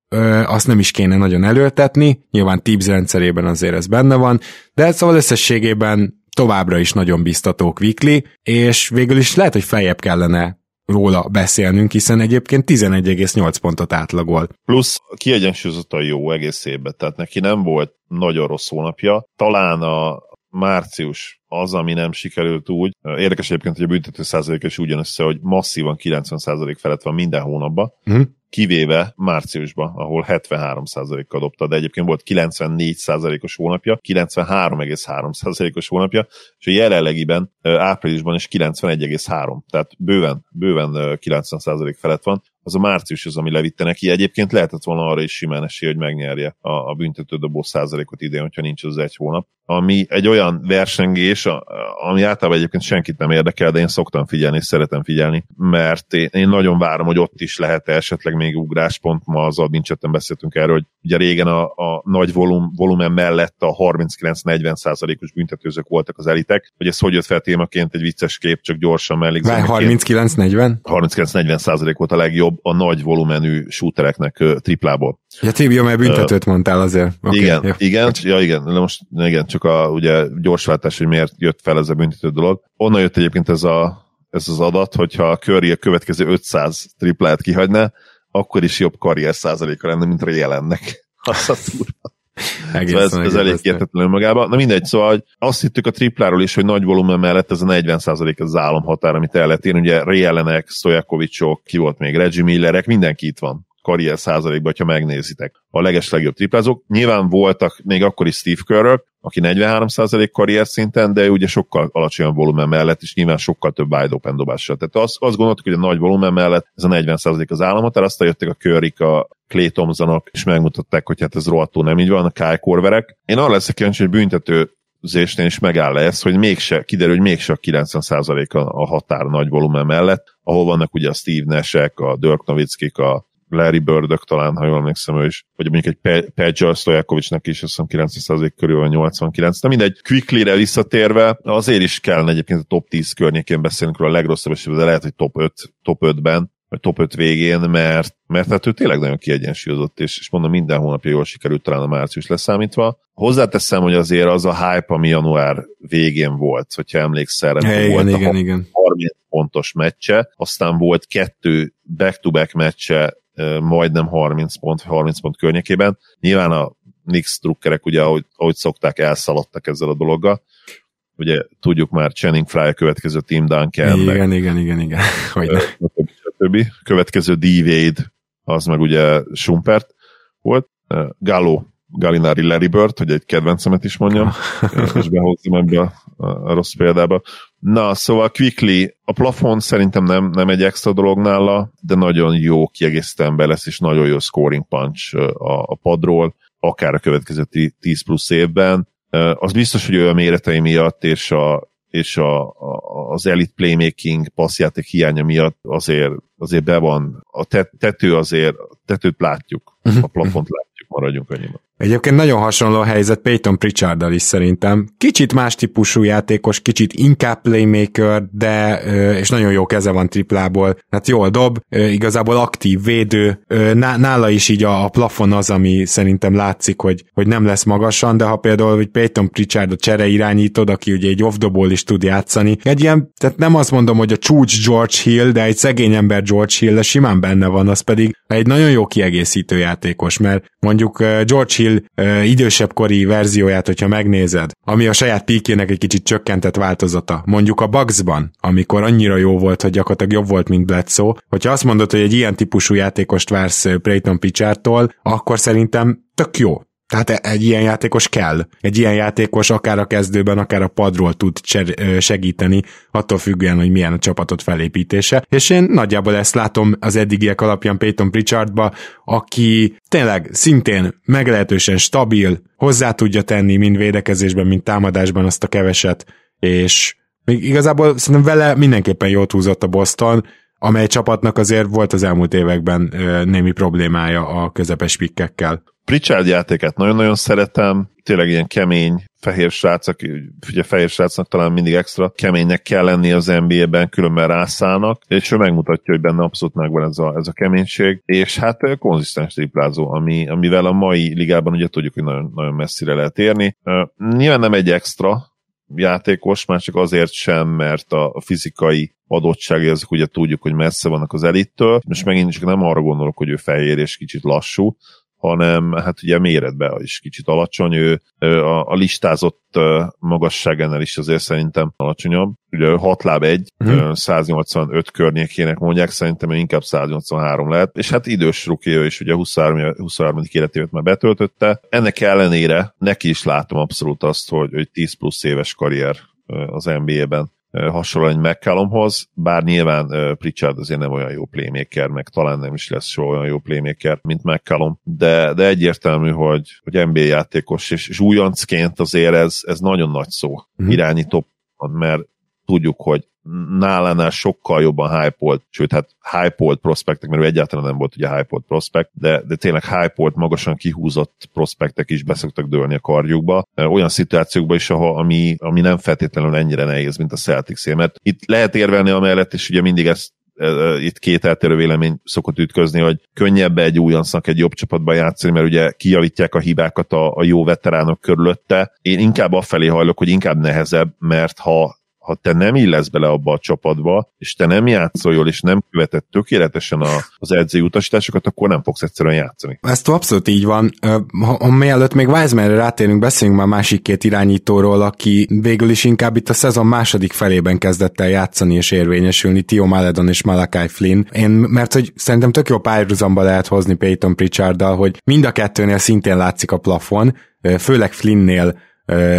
azt nem is kéne nagyon előtetni, nyilván Tibbs rendszerében azért ez benne van, de szóval összességében továbbra is nagyon biztató Quickly, és végül is lehet, hogy feljebb kellene róla beszélnünk, hiszen egyébként 11,8 pontot átlagol. Plusz kiegyensúlyozottan jó egész évben, tehát neki nem volt nagyon rossz hónapja. Talán a március az, ami nem sikerült úgy. Érdekes egyébként, hogy a büntető százalék is ugyanössze, hogy masszívan 90 százalék felett van minden hónapban. Mm kivéve márciusban, ahol 73%-kal dobta, de egyébként volt 94%-os hónapja, 93,3%-os hónapja, és a jelenlegiben áprilisban is 91,3, tehát bőven, bőven 90% felett van az a március az, ami levitte neki. Egyébként lehetett volna arra is simán esély, hogy megnyerje a, a büntetődobó százalékot idén, hogyha nincs az egy hónap. Ami egy olyan versengés, ami általában egyébként senkit nem érdekel, de én szoktam figyelni, és szeretem figyelni, mert én, én nagyon várom, hogy ott is lehet esetleg még ugráspont. Ma az admincsetten beszéltünk erről, hogy ugye régen a, a nagy volum, volumen mellett a 39-40 százalékos büntetőzők voltak az elitek, hogy ez hogy jött fel témaként egy vicces kép, csak gyorsan mellék. 39-40? 39-40 százalék volt a legjobb a nagy volumenű shootereknek triplából. Ja, Tibio, mert büntetőt uh, mondtál azért. Okay, igen, jó. igen, ja, igen, de most igen, csak a ugye, gyorsváltás, hogy miért jött fel ez a büntető dolog. Onnan jött egyébként ez, a, ez az adat, hogyha a Curry a következő 500 triplát kihagyná, akkor is jobb karrier százaléka lenne, mint a jelennek. Az a turba. Egészen, szóval ez, ez elég értetlen magában. Na mindegy, szóval hogy azt hittük a tripláról is, hogy nagy volumen mellett ez a 40 az álomhatár, amit el lehet érni. Ugye Ray Allenek, Stojakovicsok, ki volt még, Reggie Millerek, mindenki itt van karrier százalékban, ha megnézitek. A leges legjobb triplázók. Nyilván voltak még akkor is Steve Kerr, aki 43 százalék karrier szinten, de ugye sokkal alacsonyabb volumen mellett, és nyilván sokkal több wide open dobással. Tehát azt, azt gondoltuk, hogy a nagy volumen mellett ez a 40 százalék az államhatár, aztán jöttek a Körik, a Clay Thompsonok, és megmutatták, hogy hát ez rohadtul nem így van, a Kyle Korverek. Én arra leszek kíváncsi, hogy büntető zésnél is megáll ez, hogy mégse, kiderül, hogy mégse a 90% a, a határ nagy volumen mellett, ahol vannak ugye a Steve Nesek, a Dirk Nowitzkik, a Larry Birdök talán, ha jól emlékszem ő is, vagy mondjuk egy Pedja Stojakovicsnak is, azt hiszem 90% körül van 89. De mindegy, Quickly-re visszatérve, azért is kell egyébként a top 10 környékén beszélnünk róla a legrosszabb esetben, de lehet, hogy top 5, top 5-ben, vagy top 5 végén, mert, mert hát ő tényleg nagyon kiegyensúlyozott, és, és mondom, minden hónapja jól sikerült talán a március leszámítva. Hozzáteszem, hogy azért az a hype, ami január végén volt, hogyha emlékszel, hey, volt igen, a igen, igen. 30 pontos meccse, aztán volt kettő back-to-back meccse majdnem 30 pont, 30 pont környékében. Nyilván a Nix drukkerek, ugye, ahogy, ahogy szokták, elszaladtak ezzel a dologgal. Ugye tudjuk már Channing Fry a következő Team Duncan. Igen, meg, igen, igen, igen. Hogy stb. Következő D-Wade, az meg ugye Schumpert volt. Galo Galinari Larry Bird, hogy egy kedvencemet is mondjam, és behozzam ebbe a, a rossz példába. Na, szóval Quickly, a plafon szerintem nem, nem egy extra dolog nála, de nagyon jó kiegészítő ember lesz, és nagyon jó scoring punch a, a padról, akár a következő 10 plusz évben. Az biztos, hogy ő a méretei miatt és a, és a, a, az elite playmaking passzjáték hiánya miatt azért, azért be van, a tető azért, tetőt látjuk, a plafont látjuk, maradjunk annyiban. Egyébként nagyon hasonló a helyzet Peyton pritchard is szerintem. Kicsit más típusú játékos, kicsit inkább playmaker, de és nagyon jó keze van triplából. Hát jól dob, igazából aktív védő. Nála is így a, plafon az, ami szerintem látszik, hogy, hogy nem lesz magasan, de ha például hogy Peyton Pritchard a csere irányítod, aki ugye egy off is tud játszani. Egy ilyen, tehát nem azt mondom, hogy a csúcs George Hill, de egy szegény ember George Hill, de simán benne van, az pedig egy nagyon jó kiegészítő játékos, mert mondjuk George Hill Hill idősebb kori verzióját, hogyha megnézed, ami a saját píkének egy kicsit csökkentett változata, mondjuk a Bugsban, amikor annyira jó volt, hogy gyakorlatilag jobb volt, mint Bledsoe, hogyha azt mondod, hogy egy ilyen típusú játékost vársz Brayton Pichartól, akkor szerintem tök jó. Tehát egy ilyen játékos kell. Egy ilyen játékos akár a kezdőben, akár a padról tud segíteni, attól függően, hogy milyen a csapatot felépítése. És én nagyjából ezt látom az eddigiek alapján Peyton Pritchardba, aki tényleg szintén meglehetősen stabil, hozzá tudja tenni mind védekezésben, mind támadásban azt a keveset, és még igazából szerintem vele mindenképpen jót húzott a Boston, amely csapatnak azért volt az elmúlt években némi problémája a közepes pikkekkel. Pritchard játékát nagyon-nagyon szeretem, tényleg ilyen kemény, fehér srác, ugye fehér srácnak talán mindig extra keménynek kell lenni az NBA-ben, különben rászállnak, és ő megmutatja, hogy benne abszolút megvan ez a, ez a keménység, és hát konzisztens triplázó, ami, amivel a mai ligában ugye tudjuk, hogy nagyon, nagyon messzire lehet érni. Uh, nyilván nem egy extra, játékos, már csak azért sem, mert a fizikai adottságai azok ugye tudjuk, hogy messze vannak az elittől. Most megint csak nem arra gondolok, hogy ő fehér és kicsit lassú, hanem hát ugye méretben is kicsit alacsony, ő a, a listázott magasságánál is azért szerintem alacsonyabb. Ugye 6 láb 1, uh-huh. 185 környékének mondják, szerintem inkább 183 lehet, és hát idős rukia és ugye 23, 23. életévet már betöltötte. Ennek ellenére neki is látom abszolút azt, hogy, hogy 10 plusz éves karrier az NBA-ben hasonló egy McCallumhoz, bár nyilván Pritchard azért nem olyan jó playmaker, meg talán nem is lesz soha olyan jó playmaker, mint McCallum, de, de egyértelmű, hogy, hogy NBA játékos, és, és újoncként azért ez, ez nagyon nagy szó mm-hmm. irányító, mert tudjuk, hogy nálánál sokkal jobban hype sőt, hát hype prospektek, mert ő egyáltalán nem volt ugye hype prospekt, de, de tényleg hype magasan kihúzott prospektek is beszoktak dőlni a karjukba. Olyan szituációkban is, ahol, ami, ami nem feltétlenül ennyire nehéz, mint a celtics mert itt lehet érvelni amellett, és ugye mindig ezt itt két eltérő vélemény szokott ütközni, hogy könnyebb egy újoncnak egy jobb csapatban játszani, mert ugye kijavítják a hibákat a, a jó veteránok körülötte. Én inkább afelé hajlok, hogy inkább nehezebb, mert ha ha te nem illesz bele abba a csapatba, és te nem játszol jól, és nem követed tökéletesen a, az edzői utasításokat, akkor nem fogsz egyszerűen játszani. Ez abszolút így van. Ha, ha mielőtt még Wisemanre rátérünk, beszéljünk már másik két irányítóról, aki végül is inkább itt a szezon második felében kezdett el játszani és érvényesülni, Tio Maledon és Malakai Flynn. Én, mert hogy szerintem tök jó párhuzamba lehet hozni Peyton Pritcharddal, hogy mind a kettőnél szintén látszik a plafon, főleg Flynnnél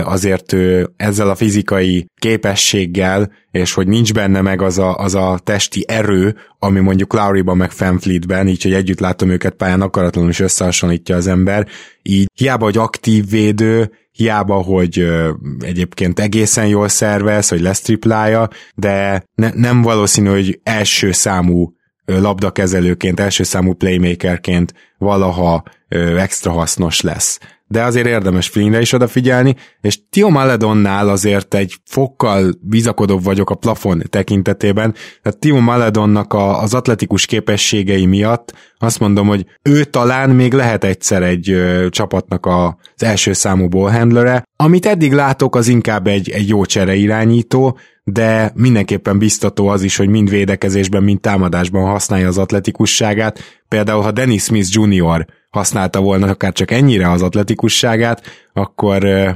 azért ő ezzel a fizikai képességgel, és hogy nincs benne meg az a, az a testi erő, ami mondjuk Lowry-ban meg Fanfleetben, így hogy együtt látom őket pályán akaratlanul is összehasonlítja az ember, így hiába, hogy aktív védő, hiába, hogy ö, egyébként egészen jól szervez, hogy lesz triplája, de ne, nem valószínű, hogy első számú labdakezelőként, első számú playmakerként valaha ö, extra hasznos lesz de azért érdemes Flynnre is odafigyelni, és Tio Maledonnál azért egy fokkal bizakodóbb vagyok a plafon tekintetében, tehát Tio Maledonnak a, az atletikus képességei miatt azt mondom, hogy ő talán még lehet egyszer egy ö, csapatnak a, az első számú ballhandlere, amit eddig látok, az inkább egy, egy jó csere irányító, de mindenképpen biztató az is, hogy mind védekezésben, mind támadásban használja az atletikusságát. Például ha Dennis Smith Jr. használta volna akár csak ennyire az atletikusságát, akkor uh,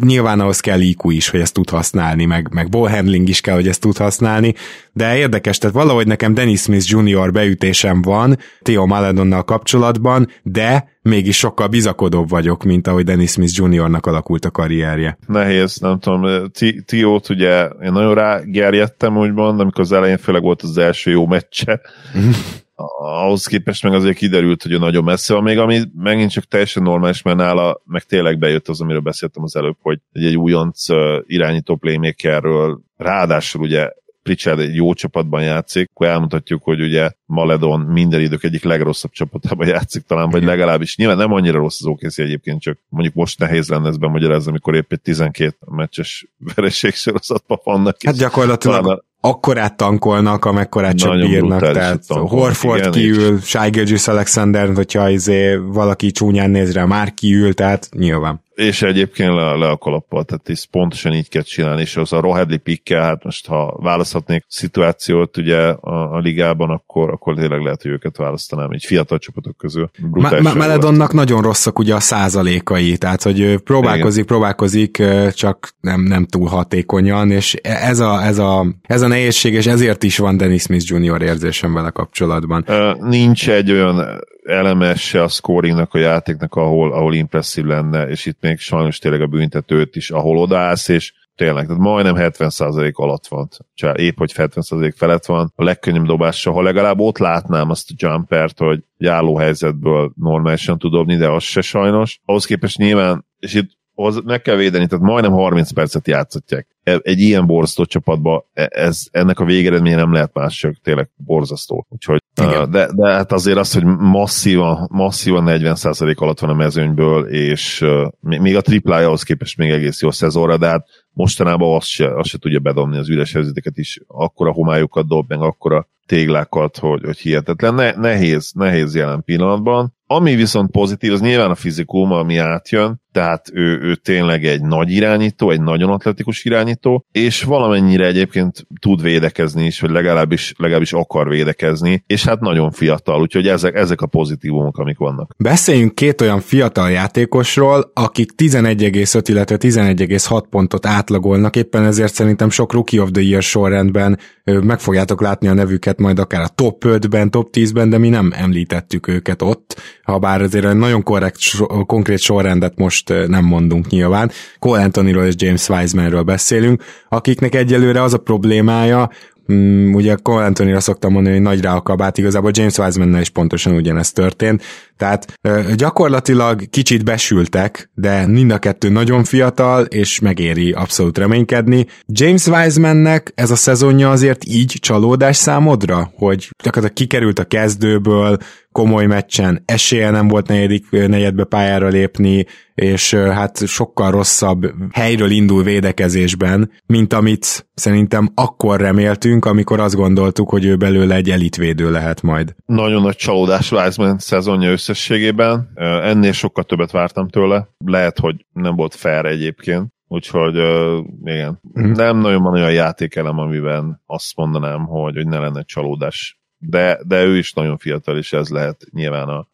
nyilván ahhoz kell IQ is, hogy ezt tud használni, meg, meg ball handling is kell, hogy ezt tud használni, de érdekes, tehát valahogy nekem Dennis Smith Jr. beütésem van Theo Maledonnal kapcsolatban, de mégis sokkal bizakodóbb vagyok, mint ahogy Dennis Smith Jr.-nak alakult a karrierje. Nehéz, nem tudom, Tiót ugye én nagyon rágerjedtem, úgymond, amikor az elején főleg volt az első jó meccse, ahhoz képest meg azért kiderült, hogy ő nagyon messze van, még ami megint csak teljesen normális, mert nála meg tényleg bejött az, amiről beszéltem az előbb, hogy egy, újonc irányító playmakerről, ráadásul ugye Pritchard egy jó csapatban játszik, akkor elmutatjuk, hogy ugye Maledon minden idők egyik legrosszabb csapatában játszik talán, vagy legalábbis nyilván nem annyira rossz az OKC egyébként, csak mondjuk most nehéz lenne ezt bemagyarázni, amikor épp egy 12 meccses vereség sorozatban vannak. Hát gyakorlatilag akkorát tankolnak, amekkorát csak Nagyon bírnak, tehát Horford igen, kiül, Gilgis Alexander, hogyha izé valaki csúnyán néz rá, már kiül, tehát nyilván. És egyébként le, le a kalappal, tehát ez pontosan így kell csinálni, és az a Rohedli pikkel, hát most ha választhatnék szituációt ugye a, a ligában, akkor, akkor tényleg lehet, hogy őket választanám, egy fiatal csapatok közül. Ma- Meledonnak nagyon rosszak ugye a százalékai, tehát hogy próbálkozik, Igen. próbálkozik, csak nem, nem túl hatékonyan, és ez a, ez a, ez a nehézség, és ezért is van Dennis Smith Jr. érzésem vele kapcsolatban. Nincs egy olyan elemes se a scoringnak, a játéknak, ahol, ahol impresszív lenne, és itt még sajnos tényleg a büntetőt is, ahol odaállsz, és tényleg, tehát majdnem 70% alatt van, csak épp hogy 70% felett van, a legkönnyebb dobása, ha legalább ott látnám azt a jumpert, hogy álló helyzetből normálisan tud dobni, de az se sajnos. Ahhoz képest nyilván, és itt az meg kell védeni, tehát majdnem 30 percet játszhatják. E, egy ilyen borzasztó csapatba e, ez, ennek a végeredménye nem lehet más, csak tényleg borzasztó. Úgyhogy, de, de hát azért az, hogy masszívan, masszívan 40% alatt van a mezőnyből, és még a triplája ahhoz képest még egész jó szezonra, de hát mostanában azt se, azt se tudja bedobni az üres helyzeteket is, akkora homályokat dob, meg akkora téglákat, hogy, hogy hihetetlen. Ne, nehéz, nehéz jelen pillanatban. Ami viszont pozitív, az nyilván a fizikum, ami átjön, tehát ő, ő tényleg egy nagy irányító, egy nagyon atletikus irányító, és valamennyire egyébként tud védekezni is, vagy legalábbis, legalábbis akar védekezni, és hát nagyon fiatal, úgyhogy ezek, ezek a pozitívumok, amik vannak. Beszéljünk két olyan fiatal játékosról, akik 11,5, illetve 11,6 pontot átlagolnak, éppen ezért szerintem sok Rookie of the Year sorrendben meg fogjátok látni a nevüket majd akár a top 5-ben, top 10-ben, de mi nem említettük őket ott, ha bár azért egy nagyon korrekt, konkrét sorrendet most nem mondunk nyilván. Cole Anthonyról és James Wisemanről beszélünk, akiknek egyelőre az a problémája, Mm, ugye Cole Anthony-ra szoktam mondani, hogy nagy rá a kabát, igazából James wiseman is pontosan ugyanezt történt, tehát gyakorlatilag kicsit besültek, de mind a kettő nagyon fiatal, és megéri abszolút reménykedni. James Wisemannek ez a szezonja azért így csalódás számodra, hogy gyakorlatilag kikerült a kezdőből, komoly meccsen. Esélye nem volt negyedik negyedbe pályára lépni, és hát sokkal rosszabb helyről indul védekezésben, mint amit szerintem akkor reméltünk, amikor azt gondoltuk, hogy ő belőle egy elitvédő lehet majd. Nagyon nagy csalódás Wiseman szezonja összességében, ennél sokkal többet vártam tőle, lehet, hogy nem volt fair egyébként, Úgyhogy uh, igen, mm. nem nagyon van olyan játékelem, amiben azt mondanám, hogy, hogy ne lenne csalódás de, de ő is nagyon fiatal, és ez lehet nyilván a,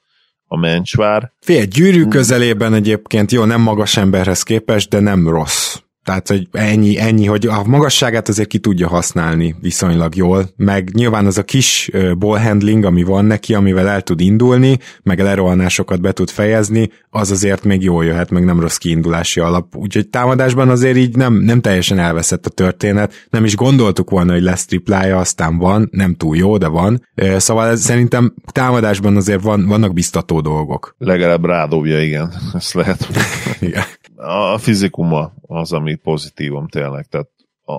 a mencsvár. Fél gyűrű közelében egyébként, jó, nem magas emberhez képest, de nem rossz. Tehát, hogy ennyi, ennyi, hogy a magasságát azért ki tudja használni viszonylag jól, meg nyilván az a kis ball handling, ami van neki, amivel el tud indulni, meg lerohanásokat be tud fejezni, az azért még jól jöhet, meg nem rossz kiindulási alap. Úgyhogy támadásban azért így nem, nem teljesen elveszett a történet, nem is gondoltuk volna, hogy lesz triplája, aztán van, nem túl jó, de van. Szóval ez, szerintem támadásban azért van, vannak biztató dolgok. Legalább rádobja, igen, ezt lehet. igen a fizikuma az, ami pozitívum tényleg, tehát a,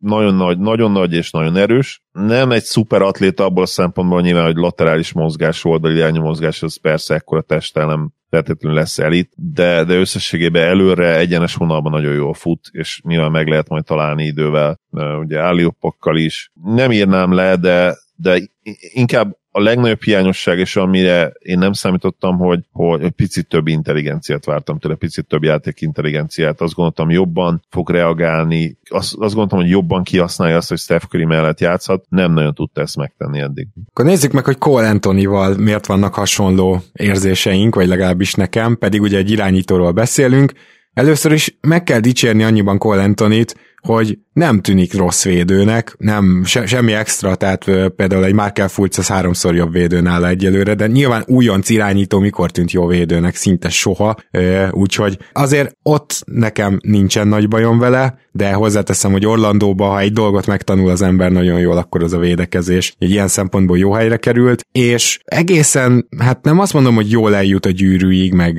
nagyon nagy, nagyon nagy és nagyon erős. Nem egy szuper atléta abból a szempontból nyilván, hogy laterális mozgás, oldali irányú mozgás, az persze ekkora testtel nem feltétlenül lesz elit, de, de összességében előre egyenes vonalban nagyon jól fut, és nyilván meg lehet majd találni idővel, ugye álliopokkal is. Nem írnám le, de, de inkább a legnagyobb hiányosság, és amire én nem számítottam, hogy, hogy picit több intelligenciát vártam tőle, picit több játék intelligenciát. Azt gondoltam, jobban fog reagálni, azt, azt gondoltam, hogy jobban kihasználja azt, hogy Steph Curry mellett játszhat. Nem nagyon tudta ezt megtenni eddig. Akkor nézzük meg, hogy Cole Antonival miért vannak hasonló érzéseink, vagy legalábbis nekem, pedig ugye egy irányítóról beszélünk. Először is meg kell dicsérni annyiban Cole Antonit, hogy nem tűnik rossz védőnek, nem se, semmi extra, tehát például egy Markel Fultz az háromszor jobb védő nála egyelőre, de nyilván újonc irányító mikor tűnt jó védőnek, szinte soha, úgyhogy azért ott nekem nincsen nagy bajom vele, de hozzáteszem, hogy Orlandóba, ha egy dolgot megtanul az ember nagyon jól, akkor az a védekezés. Egy ilyen szempontból jó helyre került, és egészen, hát nem azt mondom, hogy jól eljut a gyűrűig, meg,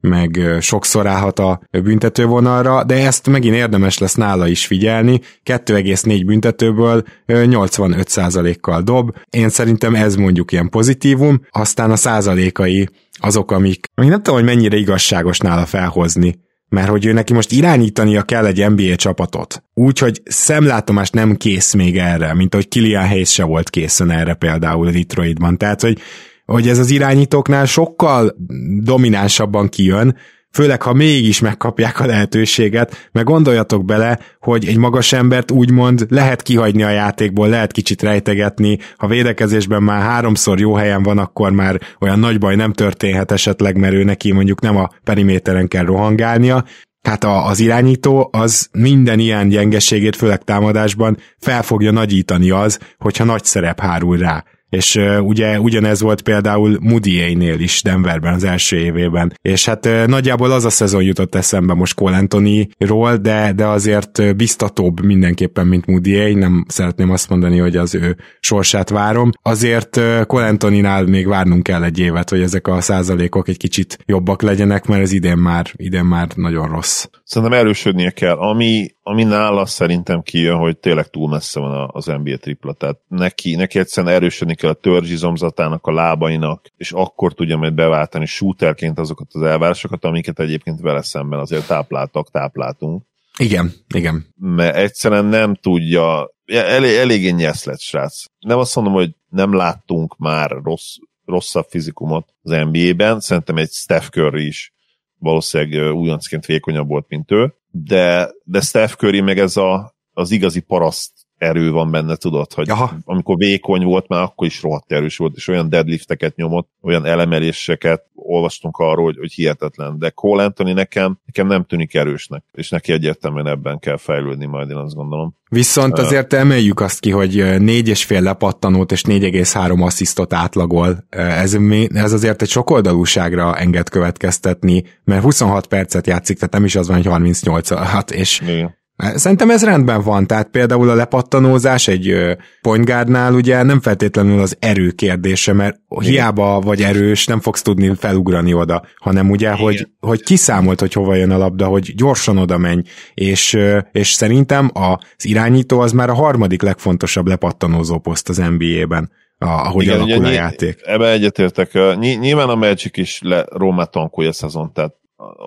meg sokszor állhat a büntetővonalra, de ezt megint érdemes lesz nála is figyelni. 2,4 büntetőből 85%-kal dob. Én szerintem ez mondjuk ilyen pozitívum, aztán a százalékai azok, amik, amik nem tudom, hogy mennyire igazságos nála felhozni mert hogy ő neki most irányítania kell egy NBA csapatot. Úgyhogy szemlátomás nem kész még erre, mint ahogy Kilian Hayes se volt készen erre például Detroitban. Tehát, hogy, hogy ez az irányítóknál sokkal dominánsabban kijön, főleg ha mégis megkapják a lehetőséget, mert gondoljatok bele, hogy egy magas embert úgymond lehet kihagyni a játékból, lehet kicsit rejtegetni, ha védekezésben már háromszor jó helyen van, akkor már olyan nagy baj nem történhet esetleg, mert ő neki mondjuk nem a periméteren kell rohangálnia, Hát a, az irányító az minden ilyen gyengeségét, főleg támadásban fel fogja nagyítani az, hogyha nagy szerep hárul rá és ugye ugyanez volt például Moody-nél is Denverben az első évében, és hát nagyjából az a szezon jutott eszembe most Cole Anthony-ról, de, de azért biztatóbb mindenképpen, mint Moody, nem szeretném azt mondani, hogy az ő sorsát várom. Azért Cole Anthony-nál még várnunk kell egy évet, hogy ezek a százalékok egy kicsit jobbak legyenek, mert ez idén már, idén már nagyon rossz. Szerintem erősödnie kell. Ami, ami nála szerintem kijön, hogy tényleg túl messze van az NBA tripla, tehát neki, neki egyszerűen erősödni kell a törzsizomzatának, a lábainak, és akkor tudja majd beváltani shooterként azokat az elvárásokat, amiket egyébként vele szemben azért tápláltak, tápláltunk. Igen, igen. Mert egyszerűen nem tudja, elég, eléggé nyesz lett, srác. Nem azt mondom, hogy nem láttunk már rossz, rosszabb fizikumot az NBA-ben, szerintem egy Steph Curry is valószínűleg újoncként vékonyabb volt, mint ő, de, de Steph Curry meg ez a, az igazi paraszt erő van benne, tudod, hogy Aha. amikor vékony volt, már akkor is rohadt erős volt, és olyan deadlifteket nyomott, olyan elemeléseket olvastunk arról, hogy, hogy hihetetlen, de Cole Anthony nekem, nekem nem tűnik erősnek, és neki egyértelműen ebben kell fejlődni majd, én azt gondolom. Viszont azért emeljük azt ki, hogy négy és fél lepattanót és 4,3 asszisztot átlagol. Ez, ez azért egy sokoldalúságra enged következtetni, mert 26 percet játszik, tehát nem is az van, hogy 38 hat, és Igen Szerintem ez rendben van, tehát például a lepattanózás egy point guardnál ugye nem feltétlenül az erő kérdése, mert Igen. hiába vagy erős, nem fogsz tudni felugrani oda, hanem ugye, hogy, hogy kiszámolt, hogy hova jön a labda, hogy gyorsan oda menj, és, és szerintem az irányító az már a harmadik legfontosabb lepattanózó poszt az NBA-ben ahogy Igen, alakul ugye, a játék. Ebben egyetértek. Nyilván a Magic is le Rómát tankolja szezon, tehát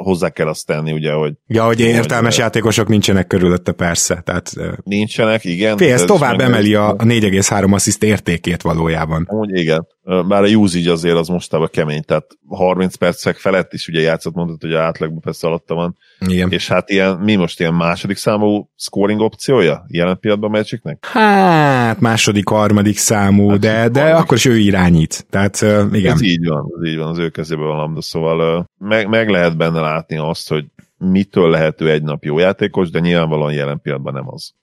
hozzá kell azt tenni, ugye, hogy... Ja, hogy értelmes hogy, játékosok nincsenek körülötte, persze. Tehát, nincsenek, igen. Fél, ez tovább emeli a 4,3 assziszt értékét valójában. Úgy igen. Bár a usage azért az mostában kemény, tehát 30 percek felett is ugye játszott, mondtad, hogy átlagban persze alatta van. Igen. És hát ilyen, mi most ilyen második számú scoring opciója jelen pillanatban Magicnek? Hát második, harmadik számú, hát, de, de akkor is ő irányít. Tehát igen. Ez így van, ez így van, az ő kezében van lambda, szóval meg, meg lehet benne látni azt, hogy mitől lehető egy nap jó játékos, de nyilvánvalóan jelen pillanatban nem az.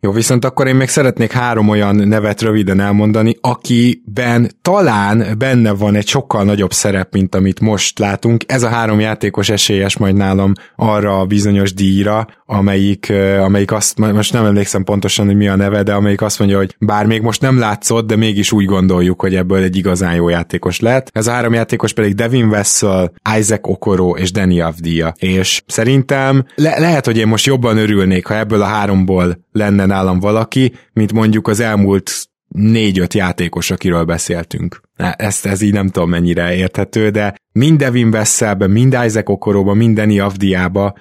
Jó, viszont akkor én még szeretnék három olyan nevet röviden elmondani, akiben talán benne van egy sokkal nagyobb szerep, mint amit most látunk. Ez a három játékos esélyes majd nálam arra a bizonyos díjra, amelyik, amelyik azt, most nem emlékszem pontosan, hogy mi a neve, de amelyik azt mondja, hogy bár még most nem látszott, de mégis úgy gondoljuk, hogy ebből egy igazán jó játékos lett. Ez a három játékos pedig Devin Vessel, Isaac Okoro és Danny Avdia. És szerintem le- lehet, hogy én most jobban örülnék, ha ebből a háromból lenne nálam valaki, mint mondjuk az elmúlt négy-öt játékos, akiről beszéltünk. Ezt ez így nem tudom mennyire érthető, de mind Devin Vesselbe, mind Isaac Okoróba, mind Dani Avdiába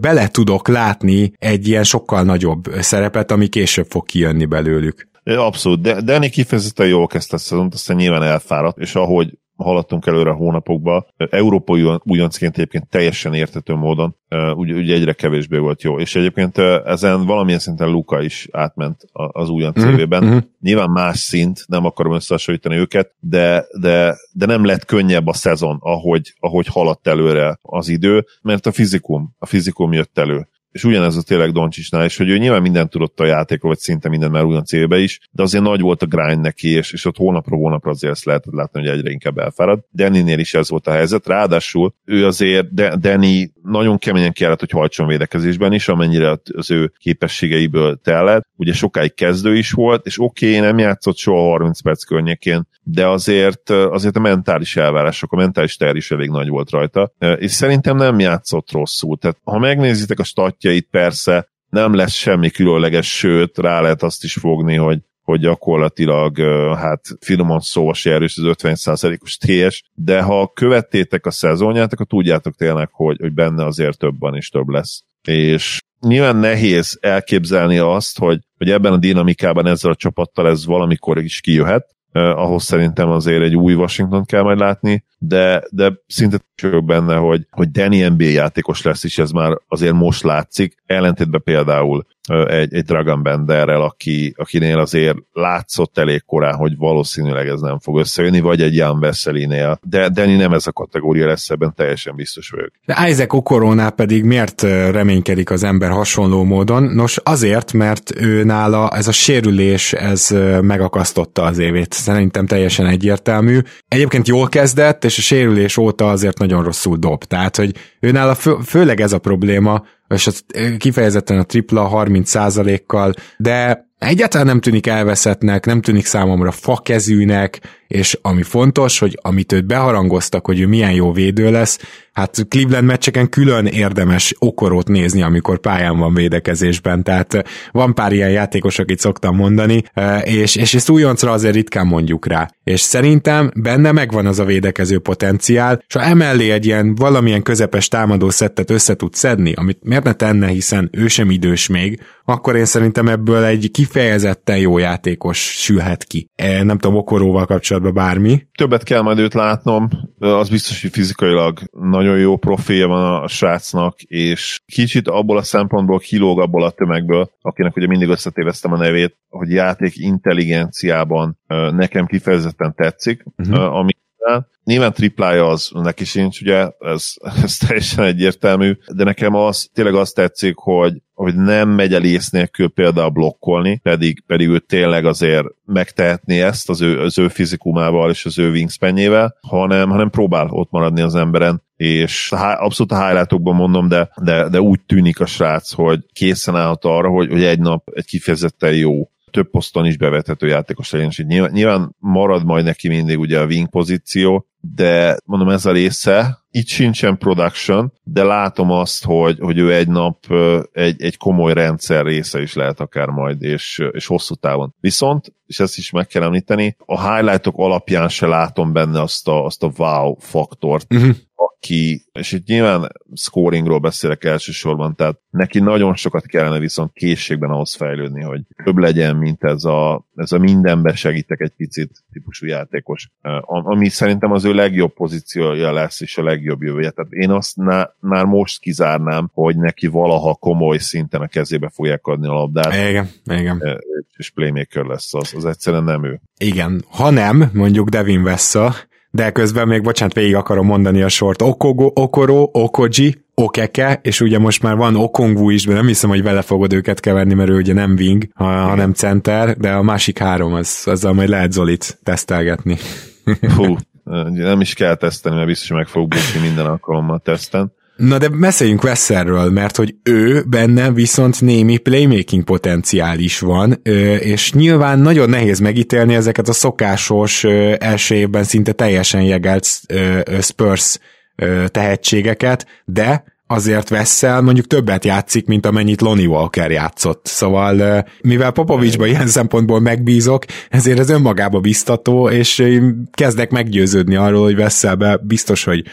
bele tudok látni egy ilyen sokkal nagyobb szerepet, ami később fog kijönni belőlük. Abszolút, de Danny kifejezetten jól kezdte a szezont, aztán nyilván elfáradt, és ahogy haladtunk előre a hónapokba. Európai újoncként egyébként teljesen értető módon, ugye, ugye egyre kevésbé volt jó. És egyébként ezen valamilyen szinten Luka is átment az újonc mm-hmm. évében. Mm-hmm. Nyilván más szint, nem akarom összehasonlítani őket, de, de, de nem lett könnyebb a szezon, ahogy, ahogy haladt előre az idő, mert a fizikum, a fizikum jött elő és ugyanez a tényleg Doncsisnál is, hogy ő nyilván mindent tudott a játékról, vagy szinte minden már ugyan célbe is, de azért nagy volt a grind neki, és, és ott hónapról hónapra azért ezt lehetett látni, hogy egyre inkább elfárad. Danny-nél is ez volt a helyzet, ráadásul ő azért, de Danny nagyon keményen kellett, hogy hajtson védekezésben is, amennyire az ő képességeiből tellett. Ugye sokáig kezdő is volt, és oké, okay, nem játszott soha 30 perc környékén, de azért, azért a mentális elvárások, a mentális ter is elég nagy volt rajta, és szerintem nem játszott rosszul. Tehát ha megnézitek a statjait, persze nem lesz semmi különleges, sőt, rá lehet azt is fogni, hogy hogy gyakorlatilag, hát finoman szóval se erős az 50%-os TS, de ha követtétek a szezonját, akkor tudjátok tényleg, hogy, hogy benne azért többen is több lesz. És nyilván nehéz elképzelni azt, hogy, hogy ebben a dinamikában ezzel a csapattal ez valamikor is kijöhet, ahhoz szerintem azért egy új Washington kell majd látni, de, de szinte csak benne, hogy, hogy Danny NBA játékos lesz, és ez már azért most látszik, ellentétben például egy, egy Dragon Benderrel, aki, akinél azért látszott elég korán, hogy valószínűleg ez nem fog összejönni, vagy egy Jan Veszelinél, de Danny nem ez a kategória lesz, ebben teljesen biztos vagyok. De Isaac Okorónál pedig miért reménykedik az ember hasonló módon? Nos, azért, mert ő nála ez a sérülés, ez megakasztotta az évét. Szerintem teljesen egyértelmű. Egyébként jól kezdett, és a sérülés óta azért nagyon rosszul dob. Tehát, hogy ő nála fő, főleg ez a probléma, és az kifejezetten a tripla 30%-kal, de egyáltalán nem tűnik elveszettnek, nem tűnik számomra fakezűnek, és ami fontos, hogy amit őt beharangoztak, hogy ő milyen jó védő lesz, hát Cleveland meccseken külön érdemes okorót nézni, amikor pályán van védekezésben, tehát van pár ilyen játékos, akit szoktam mondani, és, és ezt újoncra azért ritkán mondjuk rá. És szerintem benne megvan az a védekező potenciál, és ha emellé egy ilyen valamilyen közepes támadó szettet össze tud szedni, amit miért ne tenne, hiszen ő sem idős még, akkor én szerintem ebből egy kifejezetten jó játékos sülhet ki. E, nem tudom, Okoróval kapcsolatban bármi. Többet kell majd őt látnom, az biztos, hogy fizikailag nagyon jó profilja van a srácnak, és kicsit abból a szempontból kilóg abból a tömegből, akinek ugye mindig összetéveztem a nevét, hogy játék intelligenciában nekem kifejezetten tetszik, uh-huh. ami Nyilván triplája az neki sincs, ugye, ez, ez teljesen egyértelmű, de nekem az, tényleg azt tetszik, hogy, hogy nem megy el ész nélkül például blokkolni, pedig, pedig ő tényleg azért megtehetné ezt az ő, az ő fizikumával és az ő wingspanjével, hanem, hanem próbál ott maradni az emberen, és abszolút a highlightokban mondom, de, de, de úgy tűnik a srác, hogy készen állhat arra, hogy, hogy egy nap egy kifejezetten jó több poszton is bevethető játékos legyen, és nyilván, nyilván marad majd neki mindig ugye a wing pozíció, de mondom ez a része, itt sincsen production, de látom azt, hogy, hogy ő egy nap egy, egy komoly rendszer része is lehet akár majd, és, és hosszú távon. Viszont, és ezt is meg kell említeni, a highlightok alapján se látom benne azt a, azt a wow faktort, uh-huh aki, és itt nyilván scoringról beszélek elsősorban, tehát neki nagyon sokat kellene viszont készségben ahhoz fejlődni, hogy több legyen, mint ez a, ez a mindenbe segítek egy picit típusú játékos, ami szerintem az ő legjobb pozíciója lesz, és a legjobb jövője. Tehát én azt ná, már most kizárnám, hogy neki valaha komoly szinten a kezébe fogják adni a labdát. Igen, igen. És playmaker lesz, az, az egyszerűen nem ő. Igen, ha nem, mondjuk Devin Vessa, de közben még, bocsánat, végig akarom mondani a sort. Okogo, Okoro, Okoji, Okeke, és ugye most már van Okongwu is, de nem hiszem, hogy vele fogod őket keverni, mert ő ugye nem wing, hanem center, de a másik három, az, azzal majd lehet Zolit tesztelgetni. Hú, nem is kell tesztelni, mert biztos, hogy meg fog bukni minden alkalommal teszten. Na de beszéljünk Wesserről, mert hogy ő benne viszont némi playmaking potenciál is van, és nyilván nagyon nehéz megítélni ezeket a szokásos első évben szinte teljesen jegelt Spurs tehetségeket, de azért Vessel mondjuk többet játszik, mint amennyit Lonnie Walker játszott. Szóval mivel Popovicsban ilyen szempontból megbízok, ezért ez önmagába biztató, és kezdek meggyőződni arról, hogy Vesselbe biztos, hogy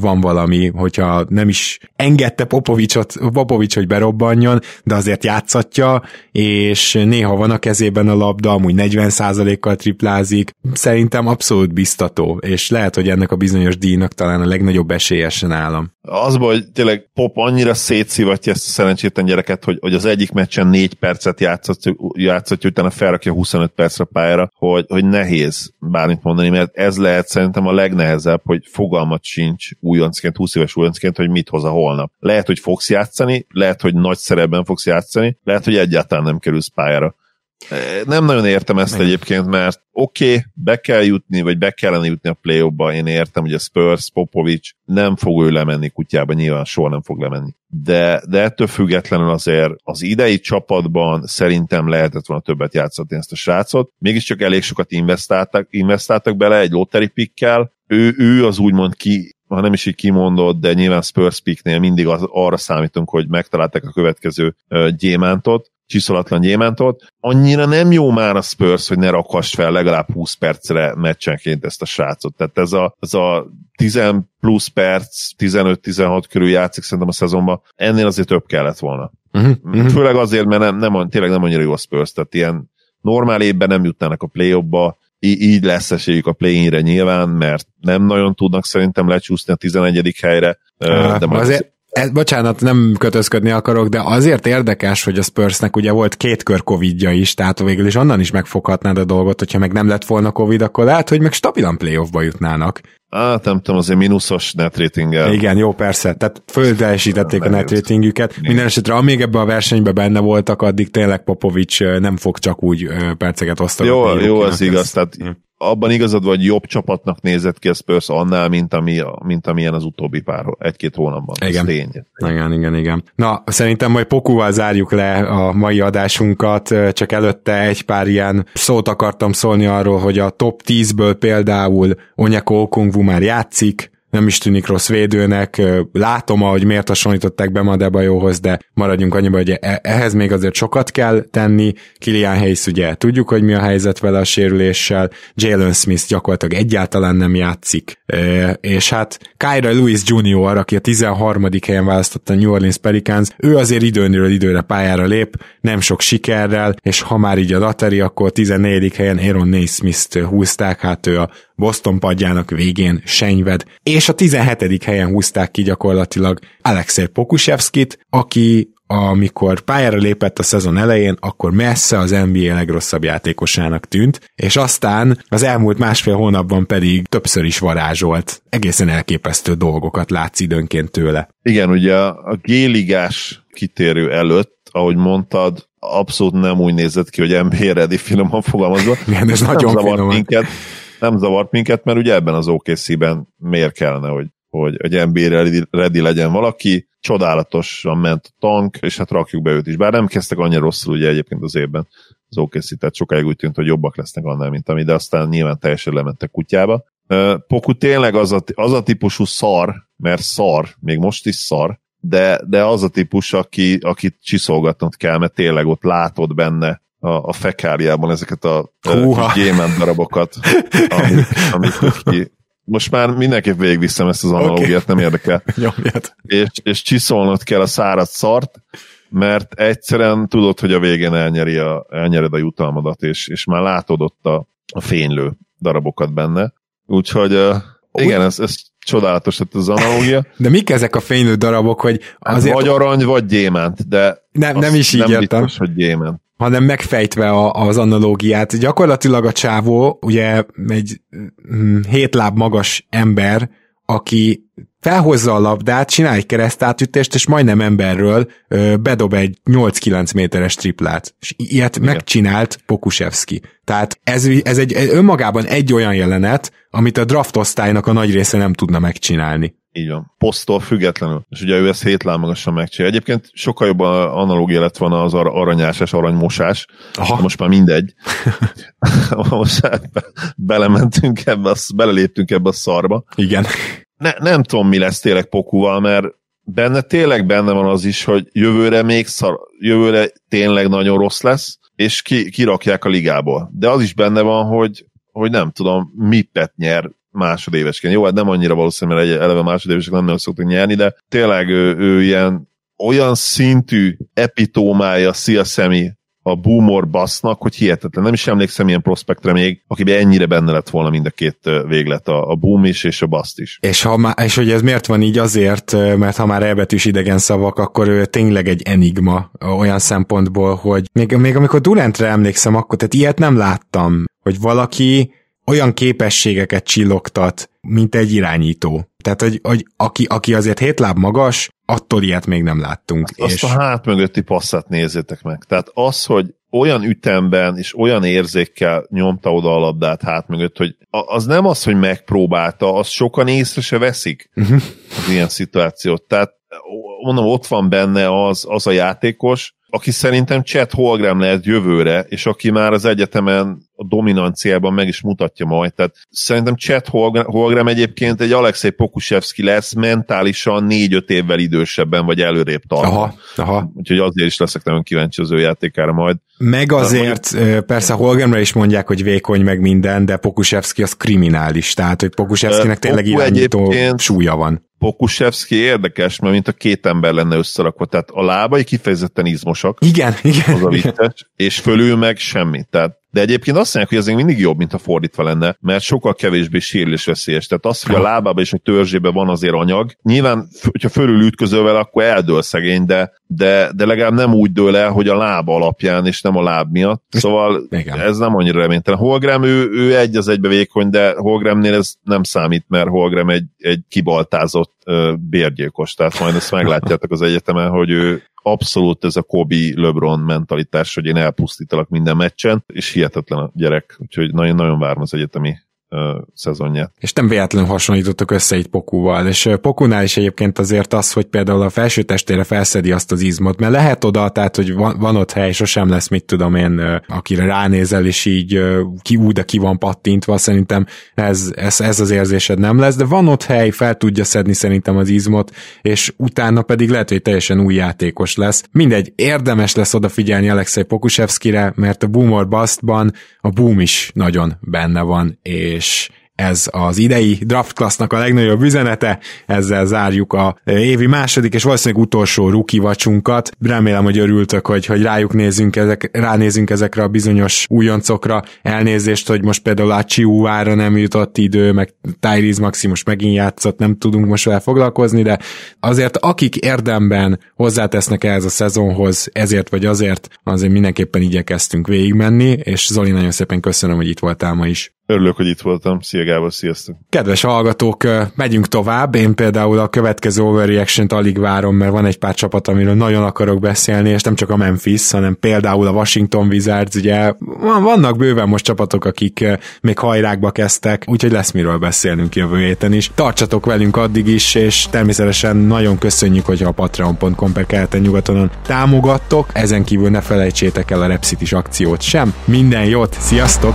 van valami, hogyha nem is engedte Popovicsot, Popovics, hogy berobbanjon, de azért játszatja, és néha van a kezében a labda, amúgy 40%-kal triplázik. Szerintem abszolút biztató, és lehet, hogy ennek a bizonyos díjnak talán a legnagyobb esélyesen állam. Az, hogy tényleg Pop annyira szétszivatja ezt a szerencsétlen gyereket, hogy, hogy az egyik meccsen négy percet játszott, játszott utána felrakja 25 percre pályára, hogy, hogy nehéz bármit mondani, mert ez lehet szerintem a legnehezebb, hogy fogalmat sincs újoncként, 20 éves újoncként, hogy mit hoz a holnap. Lehet, hogy fogsz játszani, lehet, hogy nagy szerepben fogsz játszani, lehet, hogy egyáltalán nem kerülsz pályára. Nem nagyon értem ezt Igen. egyébként, mert oké, okay, be kell jutni, vagy be kellene jutni a play ba én értem, hogy a Spurs, Popovics nem fog ő lemenni kutyába, nyilván soha nem fog lemenni. De, de ettől függetlenül azért az idei csapatban szerintem lehetett volna többet játszatni ezt a srácot. Mégiscsak elég sokat investáltak, investáltak bele egy lottery pickkel, ő, ő az úgymond ki, ha nem is így kimondott, de nyilván Spurs picknél mindig az, arra számítunk, hogy megtalálták a következő uh, gyémántot, csiszolatlan gyémántot. Annyira nem jó már a Spurs, hogy ne rakass fel legalább 20 percre meccsenként ezt a srácot. Tehát ez a, ez a 10 plusz perc, 15-16 körül játszik szerintem a szezonban, ennél azért több kellett volna. Uh-huh, Főleg azért, mert nem, nem, tényleg nem annyira jó a Spurs, tehát ilyen normál évben nem jutnának a play ba így lesz esélyük a play-inre nyilván, mert nem nagyon tudnak szerintem lecsúszni a 11. helyre. de majd azért, ez, bocsánat, nem kötözködni akarok, de azért érdekes, hogy a Spursnek ugye volt két kör Covidja is, tehát végül is onnan is megfoghatnád a dolgot, hogyha meg nem lett volna Covid, akkor lehet, hogy meg stabilan playoffba jutnának. Hát nem tudom, azért mínuszos netratinggel. Igen, jó, persze. Tehát földelesítették a netratingüket. Minden esetre, amíg ebbe a versenyben benne voltak, addig tényleg Popovics nem fog csak úgy perceket osztani. Jó, jó, az igaz. Tehát hm abban igazad vagy, jobb csapatnak nézett ki a Spurs annál, mint, ami, mint amilyen az utóbbi pár, egy-két hónapban. Igen. tény. igen, igen, igen. Na, szerintem majd Pokúval zárjuk le a mai adásunkat, csak előtte egy pár ilyen szót akartam szólni arról, hogy a top 10-ből például Onyeko Okungwu már játszik, nem is tűnik rossz védőnek, látom, ahogy miért hasonlították be Madebajóhoz, de maradjunk annyiba, hogy e- ehhez még azért sokat kell tenni. Kilian Hayes ugye tudjuk, hogy mi a helyzet vele a sérüléssel, Jalen Smith gyakorlatilag egyáltalán nem játszik, és hát Kyra Lewis Jr., aki a 13. helyen választotta a New Orleans Pelicans, ő azért időnről időre pályára lép, nem sok sikerrel, és ha már így a lateri, akkor 14. helyen Aaron Naismith-t húzták, hát ő a Boston padjának végén senyved, és a 17. helyen húzták ki gyakorlatilag Alexei Pokusevskit, aki amikor pályára lépett a szezon elején, akkor messze az NBA legrosszabb játékosának tűnt, és aztán az elmúlt másfél hónapban pedig többször is varázsolt. Egészen elképesztő dolgokat látsz időnként tőle. Igen, ugye a G-ligás kitérő előtt, ahogy mondtad, abszolút nem úgy nézett ki, hogy NBA ready finoman fogalmazva. Igen, ez nagyon finom. Minket nem zavart minket, mert ugye ebben az OKC-ben miért kellene, hogy, hogy, hogy NBA ready, ready legyen valaki, csodálatosan ment a tank, és hát rakjuk be őt is. Bár nem kezdtek annyira rosszul ugye egyébként az évben az OKC, tehát sokáig úgy tűnt, hogy jobbak lesznek annál, mint ami, de aztán nyilván teljesen lementek kutyába. Poku tényleg az a, az a típusú szar, mert szar, még most is szar, de, de az a típus, aki, akit csiszolgatnod kell, mert tényleg ott látod benne a, a fekáriában ezeket a gyémánt darabokat, amik, amik ki, most már mindenképp végigviszem ezt az analógiát, okay. nem érdekel. és, és csiszolnod kell a száraz szart, mert egyszerűen tudod, hogy a végén elnyeri a, elnyered a jutalmadat, és, és már látod ott a, a fénylő darabokat benne. Úgyhogy uh, igen, ez, ez csodálatos lett az analógia. De mik ezek a fénylő darabok, hogy hát azért... Vagy arany, vagy gyémánt, de nem, nem is így nem értem. biztos, hogy gyémánt hanem megfejtve a, az analógiát. Gyakorlatilag a csávó, ugye egy hm, hét láb magas ember, aki felhozza a labdát, csinál egy keresztátütést, és majdnem emberről ö, bedob egy 8-9 méteres triplát. És ilyet Igen. megcsinált Pokusevski. Tehát ez, ez egy önmagában egy olyan jelenet, amit a draft osztálynak a nagy része nem tudna megcsinálni. Így van. Posztól függetlenül. És ugye ő ezt hétlán magasan megcsinálja. Egyébként sokkal jobb analógia lett volna az ar- aranyás és aranymosás. Aha. Most már mindegy. most be- belementünk ebbe, beleléptünk ebbe a szarba. Igen. Ne, nem tudom, mi lesz tényleg Pokuval, mert benne tényleg benne van az is, hogy jövőre még szar, jövőre tényleg nagyon rossz lesz, és ki, kirakják a ligából. De az is benne van, hogy, hogy nem tudom, Mippet nyer másodévesként. Jó, hát nem annyira valószínű, mert eleve másodévesek nem nagyon nyerni, de tényleg ő, ő ilyen olyan szintű epitómája Szia Szemi a boomor basznak, hogy hihetetlen. Nem is emlékszem ilyen prospektre még, akiben ennyire benne lett volna mind a két véglet, a, a boom is és a baszt is. És, ha má, és hogy ez miért van így azért, mert ha már elbetűs idegen szavak, akkor ő tényleg egy enigma olyan szempontból, hogy még, még amikor Durantre emlékszem, akkor tehát ilyet nem láttam, hogy valaki olyan képességeket csillogtat, mint egy irányító. Tehát, hogy, hogy aki, aki azért hét láb magas, attól ilyet még nem láttunk. Azt és... a hát mögötti passzát nézzétek meg. Tehát az, hogy olyan ütemben és olyan érzékkel nyomta oda a labdát hát mögött, hogy az nem az, hogy megpróbálta, az sokan észre se veszik uh-huh. az ilyen szituációt. Tehát mondom, ott van benne az, az a játékos, aki szerintem Chet Holgram lehet jövőre, és aki már az egyetemen a dominanciában meg is mutatja majd. Tehát szerintem Chet Holgram egyébként egy Alexei Pokusevski lesz mentálisan négy-öt évvel idősebben, vagy előrébb tart. Aha, aha. Úgyhogy azért is leszek nagyon kíváncsi az ő játékára majd. Meg azért, mondjuk, persze Holgramra is mondják, hogy vékony meg minden, de Pokusevski az kriminális, tehát hogy Pokusevskinek tényleg irányító súlya van. Pokusevski érdekes, mert mint a két ember lenne összerakva, tehát a lábai kifejezetten izmosak. Igen, igen. Az a vicces, és fölül meg semmi. Tehát de egyébként azt mondják, hogy ez még mindig jobb, mint a fordítva lenne, mert sokkal kevésbé sérülés veszélyes. Tehát az, hogy a lábában és a törzsébe van azért anyag, nyilván, hogyha fölül ütközöl vele, akkor eldől szegény, de, de, de legalább nem úgy dől el, hogy a lába alapján, és nem a láb miatt. Szóval Igen. ez nem annyira reménytelen. Holgram, ő, ő egy az egybe vékony, de Holgramnél ez nem számít, mert Holgram egy, egy kibaltázott bérgyilkos, tehát majd ezt meglátjátok az egyetemen, hogy ő abszolút ez a Kobe LeBron mentalitás, hogy én elpusztítalak minden meccsen, és hihetetlen a gyerek, úgyhogy nagyon-nagyon várom az egyetemi szezonját. És nem véletlenül hasonlítottak össze itt Pokúval, és Pokúnál is egyébként azért az, hogy például a felső testére felszedi azt az izmot, mert lehet oda, tehát hogy van, van ott hely, sosem lesz, mit tudom én, akire ránézel, és így ki úgy, de ki van pattintva, szerintem ez, ez, ez az érzésed nem lesz, de van ott hely, fel tudja szedni szerintem az izmot, és utána pedig lehet, hogy teljesen új játékos lesz. Mindegy, érdemes lesz odafigyelni Alexei Pokusevskire, mert a Boomer Bustban a boom is nagyon benne van, és és ez az idei draft classnak a legnagyobb üzenete, ezzel zárjuk a évi második és valószínűleg utolsó ruki vacsunkat. Remélem, hogy örültök, hogy, hogy rájuk nézünk, ezek, ránézünk ezekre a bizonyos újoncokra. Elnézést, hogy most például a Chiuára nem jutott idő, meg Tyrese Maximus megint játszott, nem tudunk most vele foglalkozni, de azért akik érdemben hozzátesznek ehhez a szezonhoz, ezért vagy azért, azért mindenképpen igyekeztünk végigmenni, és Zoli, nagyon szépen köszönöm, hogy itt voltál ma is. Örülök, hogy itt voltam. Szia Gábor, sziasztok! Kedves hallgatók, megyünk tovább. Én például a következő overreaction alig várom, mert van egy pár csapat, amiről nagyon akarok beszélni, és nem csak a Memphis, hanem például a Washington Wizards, ugye vannak bőven most csapatok, akik még hajrákba kezdtek, úgyhogy lesz miről beszélnünk jövő héten is. Tartsatok velünk addig is, és természetesen nagyon köszönjük, hogy a patreon.com per keleten nyugatonon támogattok. Ezen kívül ne felejtsétek el a Repsit akciót sem. Minden jót, sziasztok!